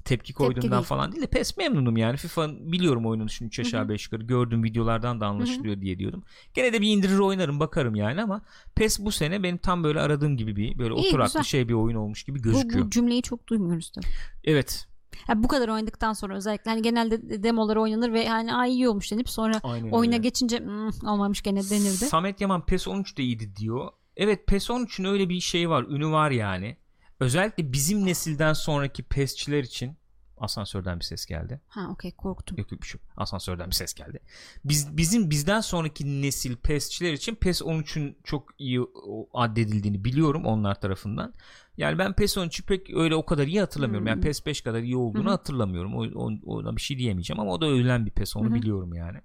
tepki koyduğumdan değil. falan değil de PES memnunum yani. FIFA biliyorum oynanışını 3 aşağı Hı hı. 5 yukarı. Gördüğüm videolardan da anlaşılıyor diye diyordum. Gene de bir indirir oynarım bakarım yani ama PES bu sene benim tam böyle aradığım gibi bir böyle İyi, oturaklı güzel. şey bir oyun olmuş gibi Bu, gözüküyor. bu cümleyi çok duymuyoruz tabii. Evet. Ha, bu kadar oynadıktan sonra özellikle hani genelde demolar oynanır ve hani Aa, iyi olmuş denip sonra Aynen oyuna öyle. geçince "Hmm, olmamış gene denirdi. Samet Yaman PES 13 de iyiydi diyor. Evet PES 13'ün öyle bir şey var. Ünü var yani. Özellikle bizim nesilden sonraki PES'çiler için asansörden bir ses geldi. Ha okey korktum. Yok yok bir şey. Asansörden bir ses geldi. Biz bizim bizden sonraki nesil PES'çiler için PES 13'ün çok iyi addedildiğini biliyorum onlar tarafından. Yani ben PES 13'ü pek öyle o kadar iyi hatırlamıyorum. Yani Hmm. PES 5 kadar iyi olduğunu hı. hatırlamıyorum. O, o, ona bir şey diyemeyeceğim ama o da övülen bir PES onu hı. biliyorum yani.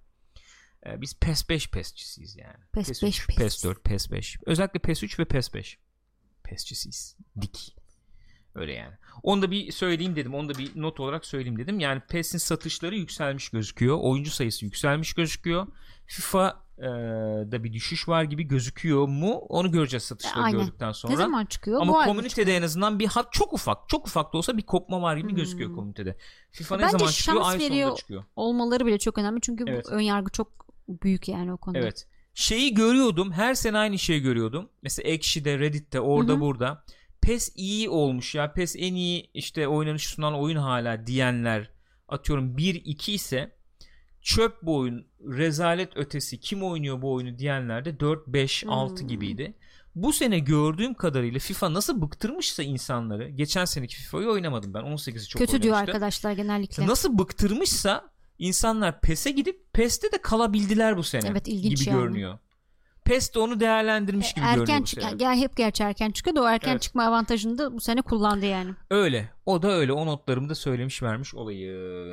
Ee, biz PES 5 PES'çisiyiz yani. PES 3, 5 PES PES. 4, PES 5. Özellikle PES 3 ve PES 5. PES'çisiyiz. Dik. Öyle yani. Onu da bir söyleyeyim dedim. Onu da bir not olarak söyleyeyim dedim. Yani PES'in satışları yükselmiş gözüküyor. Oyuncu sayısı yükselmiş gözüküyor. FIFA e, da bir düşüş var gibi gözüküyor mu? Onu göreceğiz satışları Aynen. gördükten sonra. Ne zaman çıkıyor? Ama Bu komünitede en azından bir ha- çok ufak, çok ufak da olsa bir kopma var gibi Hmm. gözüküyor komünitede. FIFA ne Bence zaman çıkıyor? Ay sonunda çıkıyor. olmaları bile çok önemli çünkü Evet. bu ön yargı çok büyük yani o konuda. Evet. Şeyi görüyordum. Her sene aynı şeyi görüyordum. Mesela Ekşi'de, Reddit'te, orada Hı hı. burada. PES iyi olmuş ya. PES en iyi işte oynanış sunan oyun hala diyenler atıyorum 1-2 ise çöp bu oyun rezalet ötesi kim oynuyor bu oyunu diyenler de 4-5-6 Hmm. gibiydi. Bu sene gördüğüm kadarıyla FIFA nasıl bıktırmışsa insanları geçen seneki FIFA'yı oynamadım ben 18'i çok Kötü diyor oynamıştım. arkadaşlar genellikle. Nasıl bıktırmışsa insanlar PES'e gidip PES'te de kalabildiler bu sene Evet, ilginç gibi yani. görünüyor. PES de onu değerlendirmiş gibi erken görünüyor bu çık sene. gel hep gerçi erken çıkıyor da o erken Evet. çıkma avantajını da bu sene kullandı yani. Öyle. O da öyle. O notlarımı da söylemiş vermiş olayı.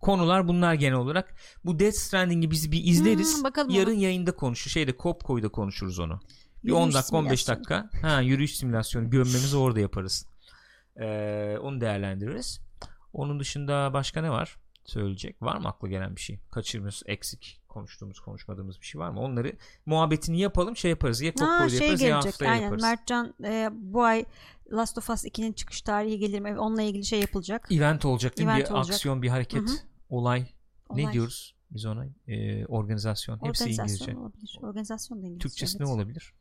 Konular bunlar genel olarak. Bu Death Stranding'i biz bir izleriz. Hmm, bakalım Yarın ona. yayında konuşur. Şeyde Kopko'yda konuşuruz onu. Bir Yürüyüş 10 dakika 15 simülasyonu. dakika. Ha yürüyüş simülasyonu gömmemizi orada yaparız. Ee, onu değerlendiririz. Onun dışında başka ne var? Söyleyecek. Var mı akla gelen bir şey? Kaçırmış, eksik konuştuğumuz, konuşmadığımız bir şey var mı? Onları muhabbetini yapalım, şey yaparız. Ya Kopko'da şey yaparız ya gelecek haftaya aynen yaparız. Mertcan e, bu ay Last of Us 2'nin çıkış tarihi gelir mi? Onunla ilgili şey yapılacak. Event olacak değil mi? Event Bir olacak. aksiyon, bir hareket, olay. Olay. Ne diyoruz biz ona? Ee, organizasyon. Hepsi İngilizce. olabilir. Organizasyon da İngilizce. Türkçesi evet. ne olabilir?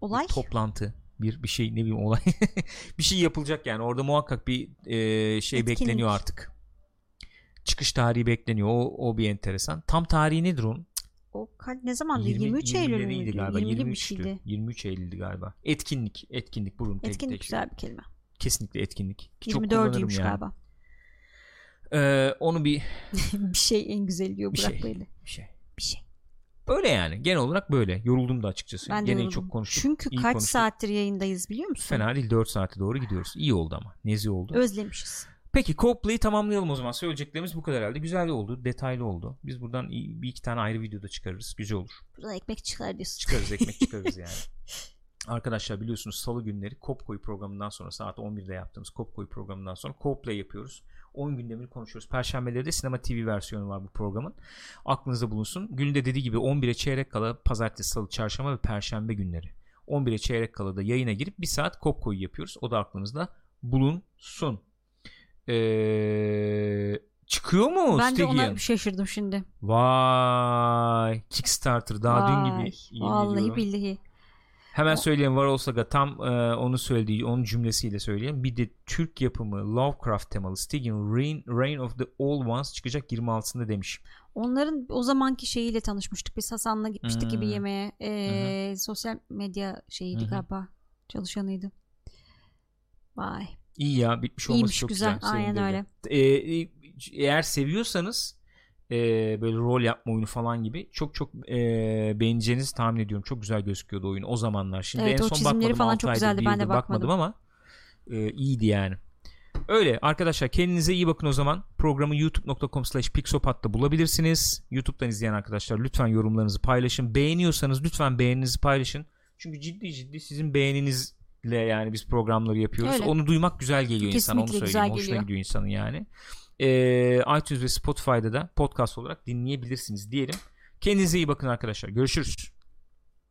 Olay. Bir toplantı, bir bir şey ne bileyim olay. [laughs] bir şey yapılacak yani. Orada muhakkak bir e, şey Etkinlik. bekleniyor artık. Çıkış tarihi bekleniyor. O, o bir enteresan. Tam tarihi nedir onun? o ne zamandı? 20 23 Eylül 20'leriydi müydü? galiba. 20'li bir 23'tü. şeydi. 23 Eylül'dü galiba. Etkinlik, etkinlik burun tek Etkinlik tek. güzel bir kelime. Kesinlikle etkinlik. Ki çok kullanırım 24'üymüş yani. galiba. Ee, onu bir [laughs] bir şey en güzel diyor Bir Burak şey. Bey'le. bir şey. Bir şey. Öyle yani. Genel olarak böyle. Yoruldum da açıkçası. Ben de Gene yoruldum. çok konuştuk. Çünkü iyi kaç konuştuk. saattir yayındayız biliyor musun? Fena değil 4 saate doğru gidiyoruz. İyi oldu ama. Nezi oldu. Özlemişiz. Peki Coldplay'i tamamlayalım o zaman. Söyleyeceklerimiz bu kadar herhalde. Güzel oldu. Detaylı oldu. Biz buradan iyi- bir iki tane ayrı videoda çıkarırız. Güzel olur. Buradan ekmek çıkar diyorsun. Çıkarız ekmek çıkarırız yani. [laughs] Arkadaşlar biliyorsunuz salı günleri Kopkoy programından sonra saat 11'de yaptığımız Kopkoy programından sonra Coplay yapıyoruz. 10 gündemini konuşuyoruz. Perşembeleri de Sinema TV versiyonu var bu programın. Aklınızda bulunsun. Günde dediği gibi 11'e çeyrek kala pazartesi, salı, çarşamba ve perşembe günleri. 11'e çeyrek kala da yayına girip bir saat Kopkoy yapıyoruz. O da aklınızda bulunsun. Ee, çıkıyor mu ben de ona şaşırdım şimdi. Vay Kickstarter daha dün Vay, gibi. yemin Vallahi ediyorum. billahi. Hemen söyleyeyim Varol Saga tam e, onu söylediği onun cümlesiyle söyleyeyim. Bir de Türk yapımı Lovecraft temalı Stygian Reign, Reign of the Old Ones çıkacak 26'sında demiş. Onların o zamanki şeyiyle tanışmıştık. Biz Hasan'la gitmiştik gibi Hmm. yemeğe. Ee, sosyal medya şeyiydi Hı hı. galiba. Çalışanıydı. Vay. İyi ya bitmiş olması İyiymiş çok güzel. güzel. Aynen öyle. E, e, eğer seviyorsanız e, böyle rol yapma oyunu falan gibi çok çok e, beğeneceğinizi tahmin ediyorum. Çok güzel gözüküyordu oyun o zamanlar. Şimdi Evet, en son bakmadım. falan çok güzeldi. Ben de bakmadım bakmadım. ama e, iyiydi yani. Öyle arkadaşlar kendinize iyi bakın o zaman. Programı youtube.com slash pixopat'ta bulabilirsiniz. Youtube'dan izleyen arkadaşlar lütfen yorumlarınızı paylaşın. Beğeniyorsanız lütfen beğeninizi paylaşın. Çünkü ciddi ciddi sizin beğeninizle yani biz programları yapıyoruz. Öyle. Onu duymak güzel geliyor insana. Onu Kesinlikle söyleyeyim. güzel Hoşuna geliyor. gidiyor insanın yani. Ee, iTunes ve Spotify'da da podcast olarak dinleyebilirsiniz diyelim. Kendinize iyi bakın arkadaşlar. Görüşürüz.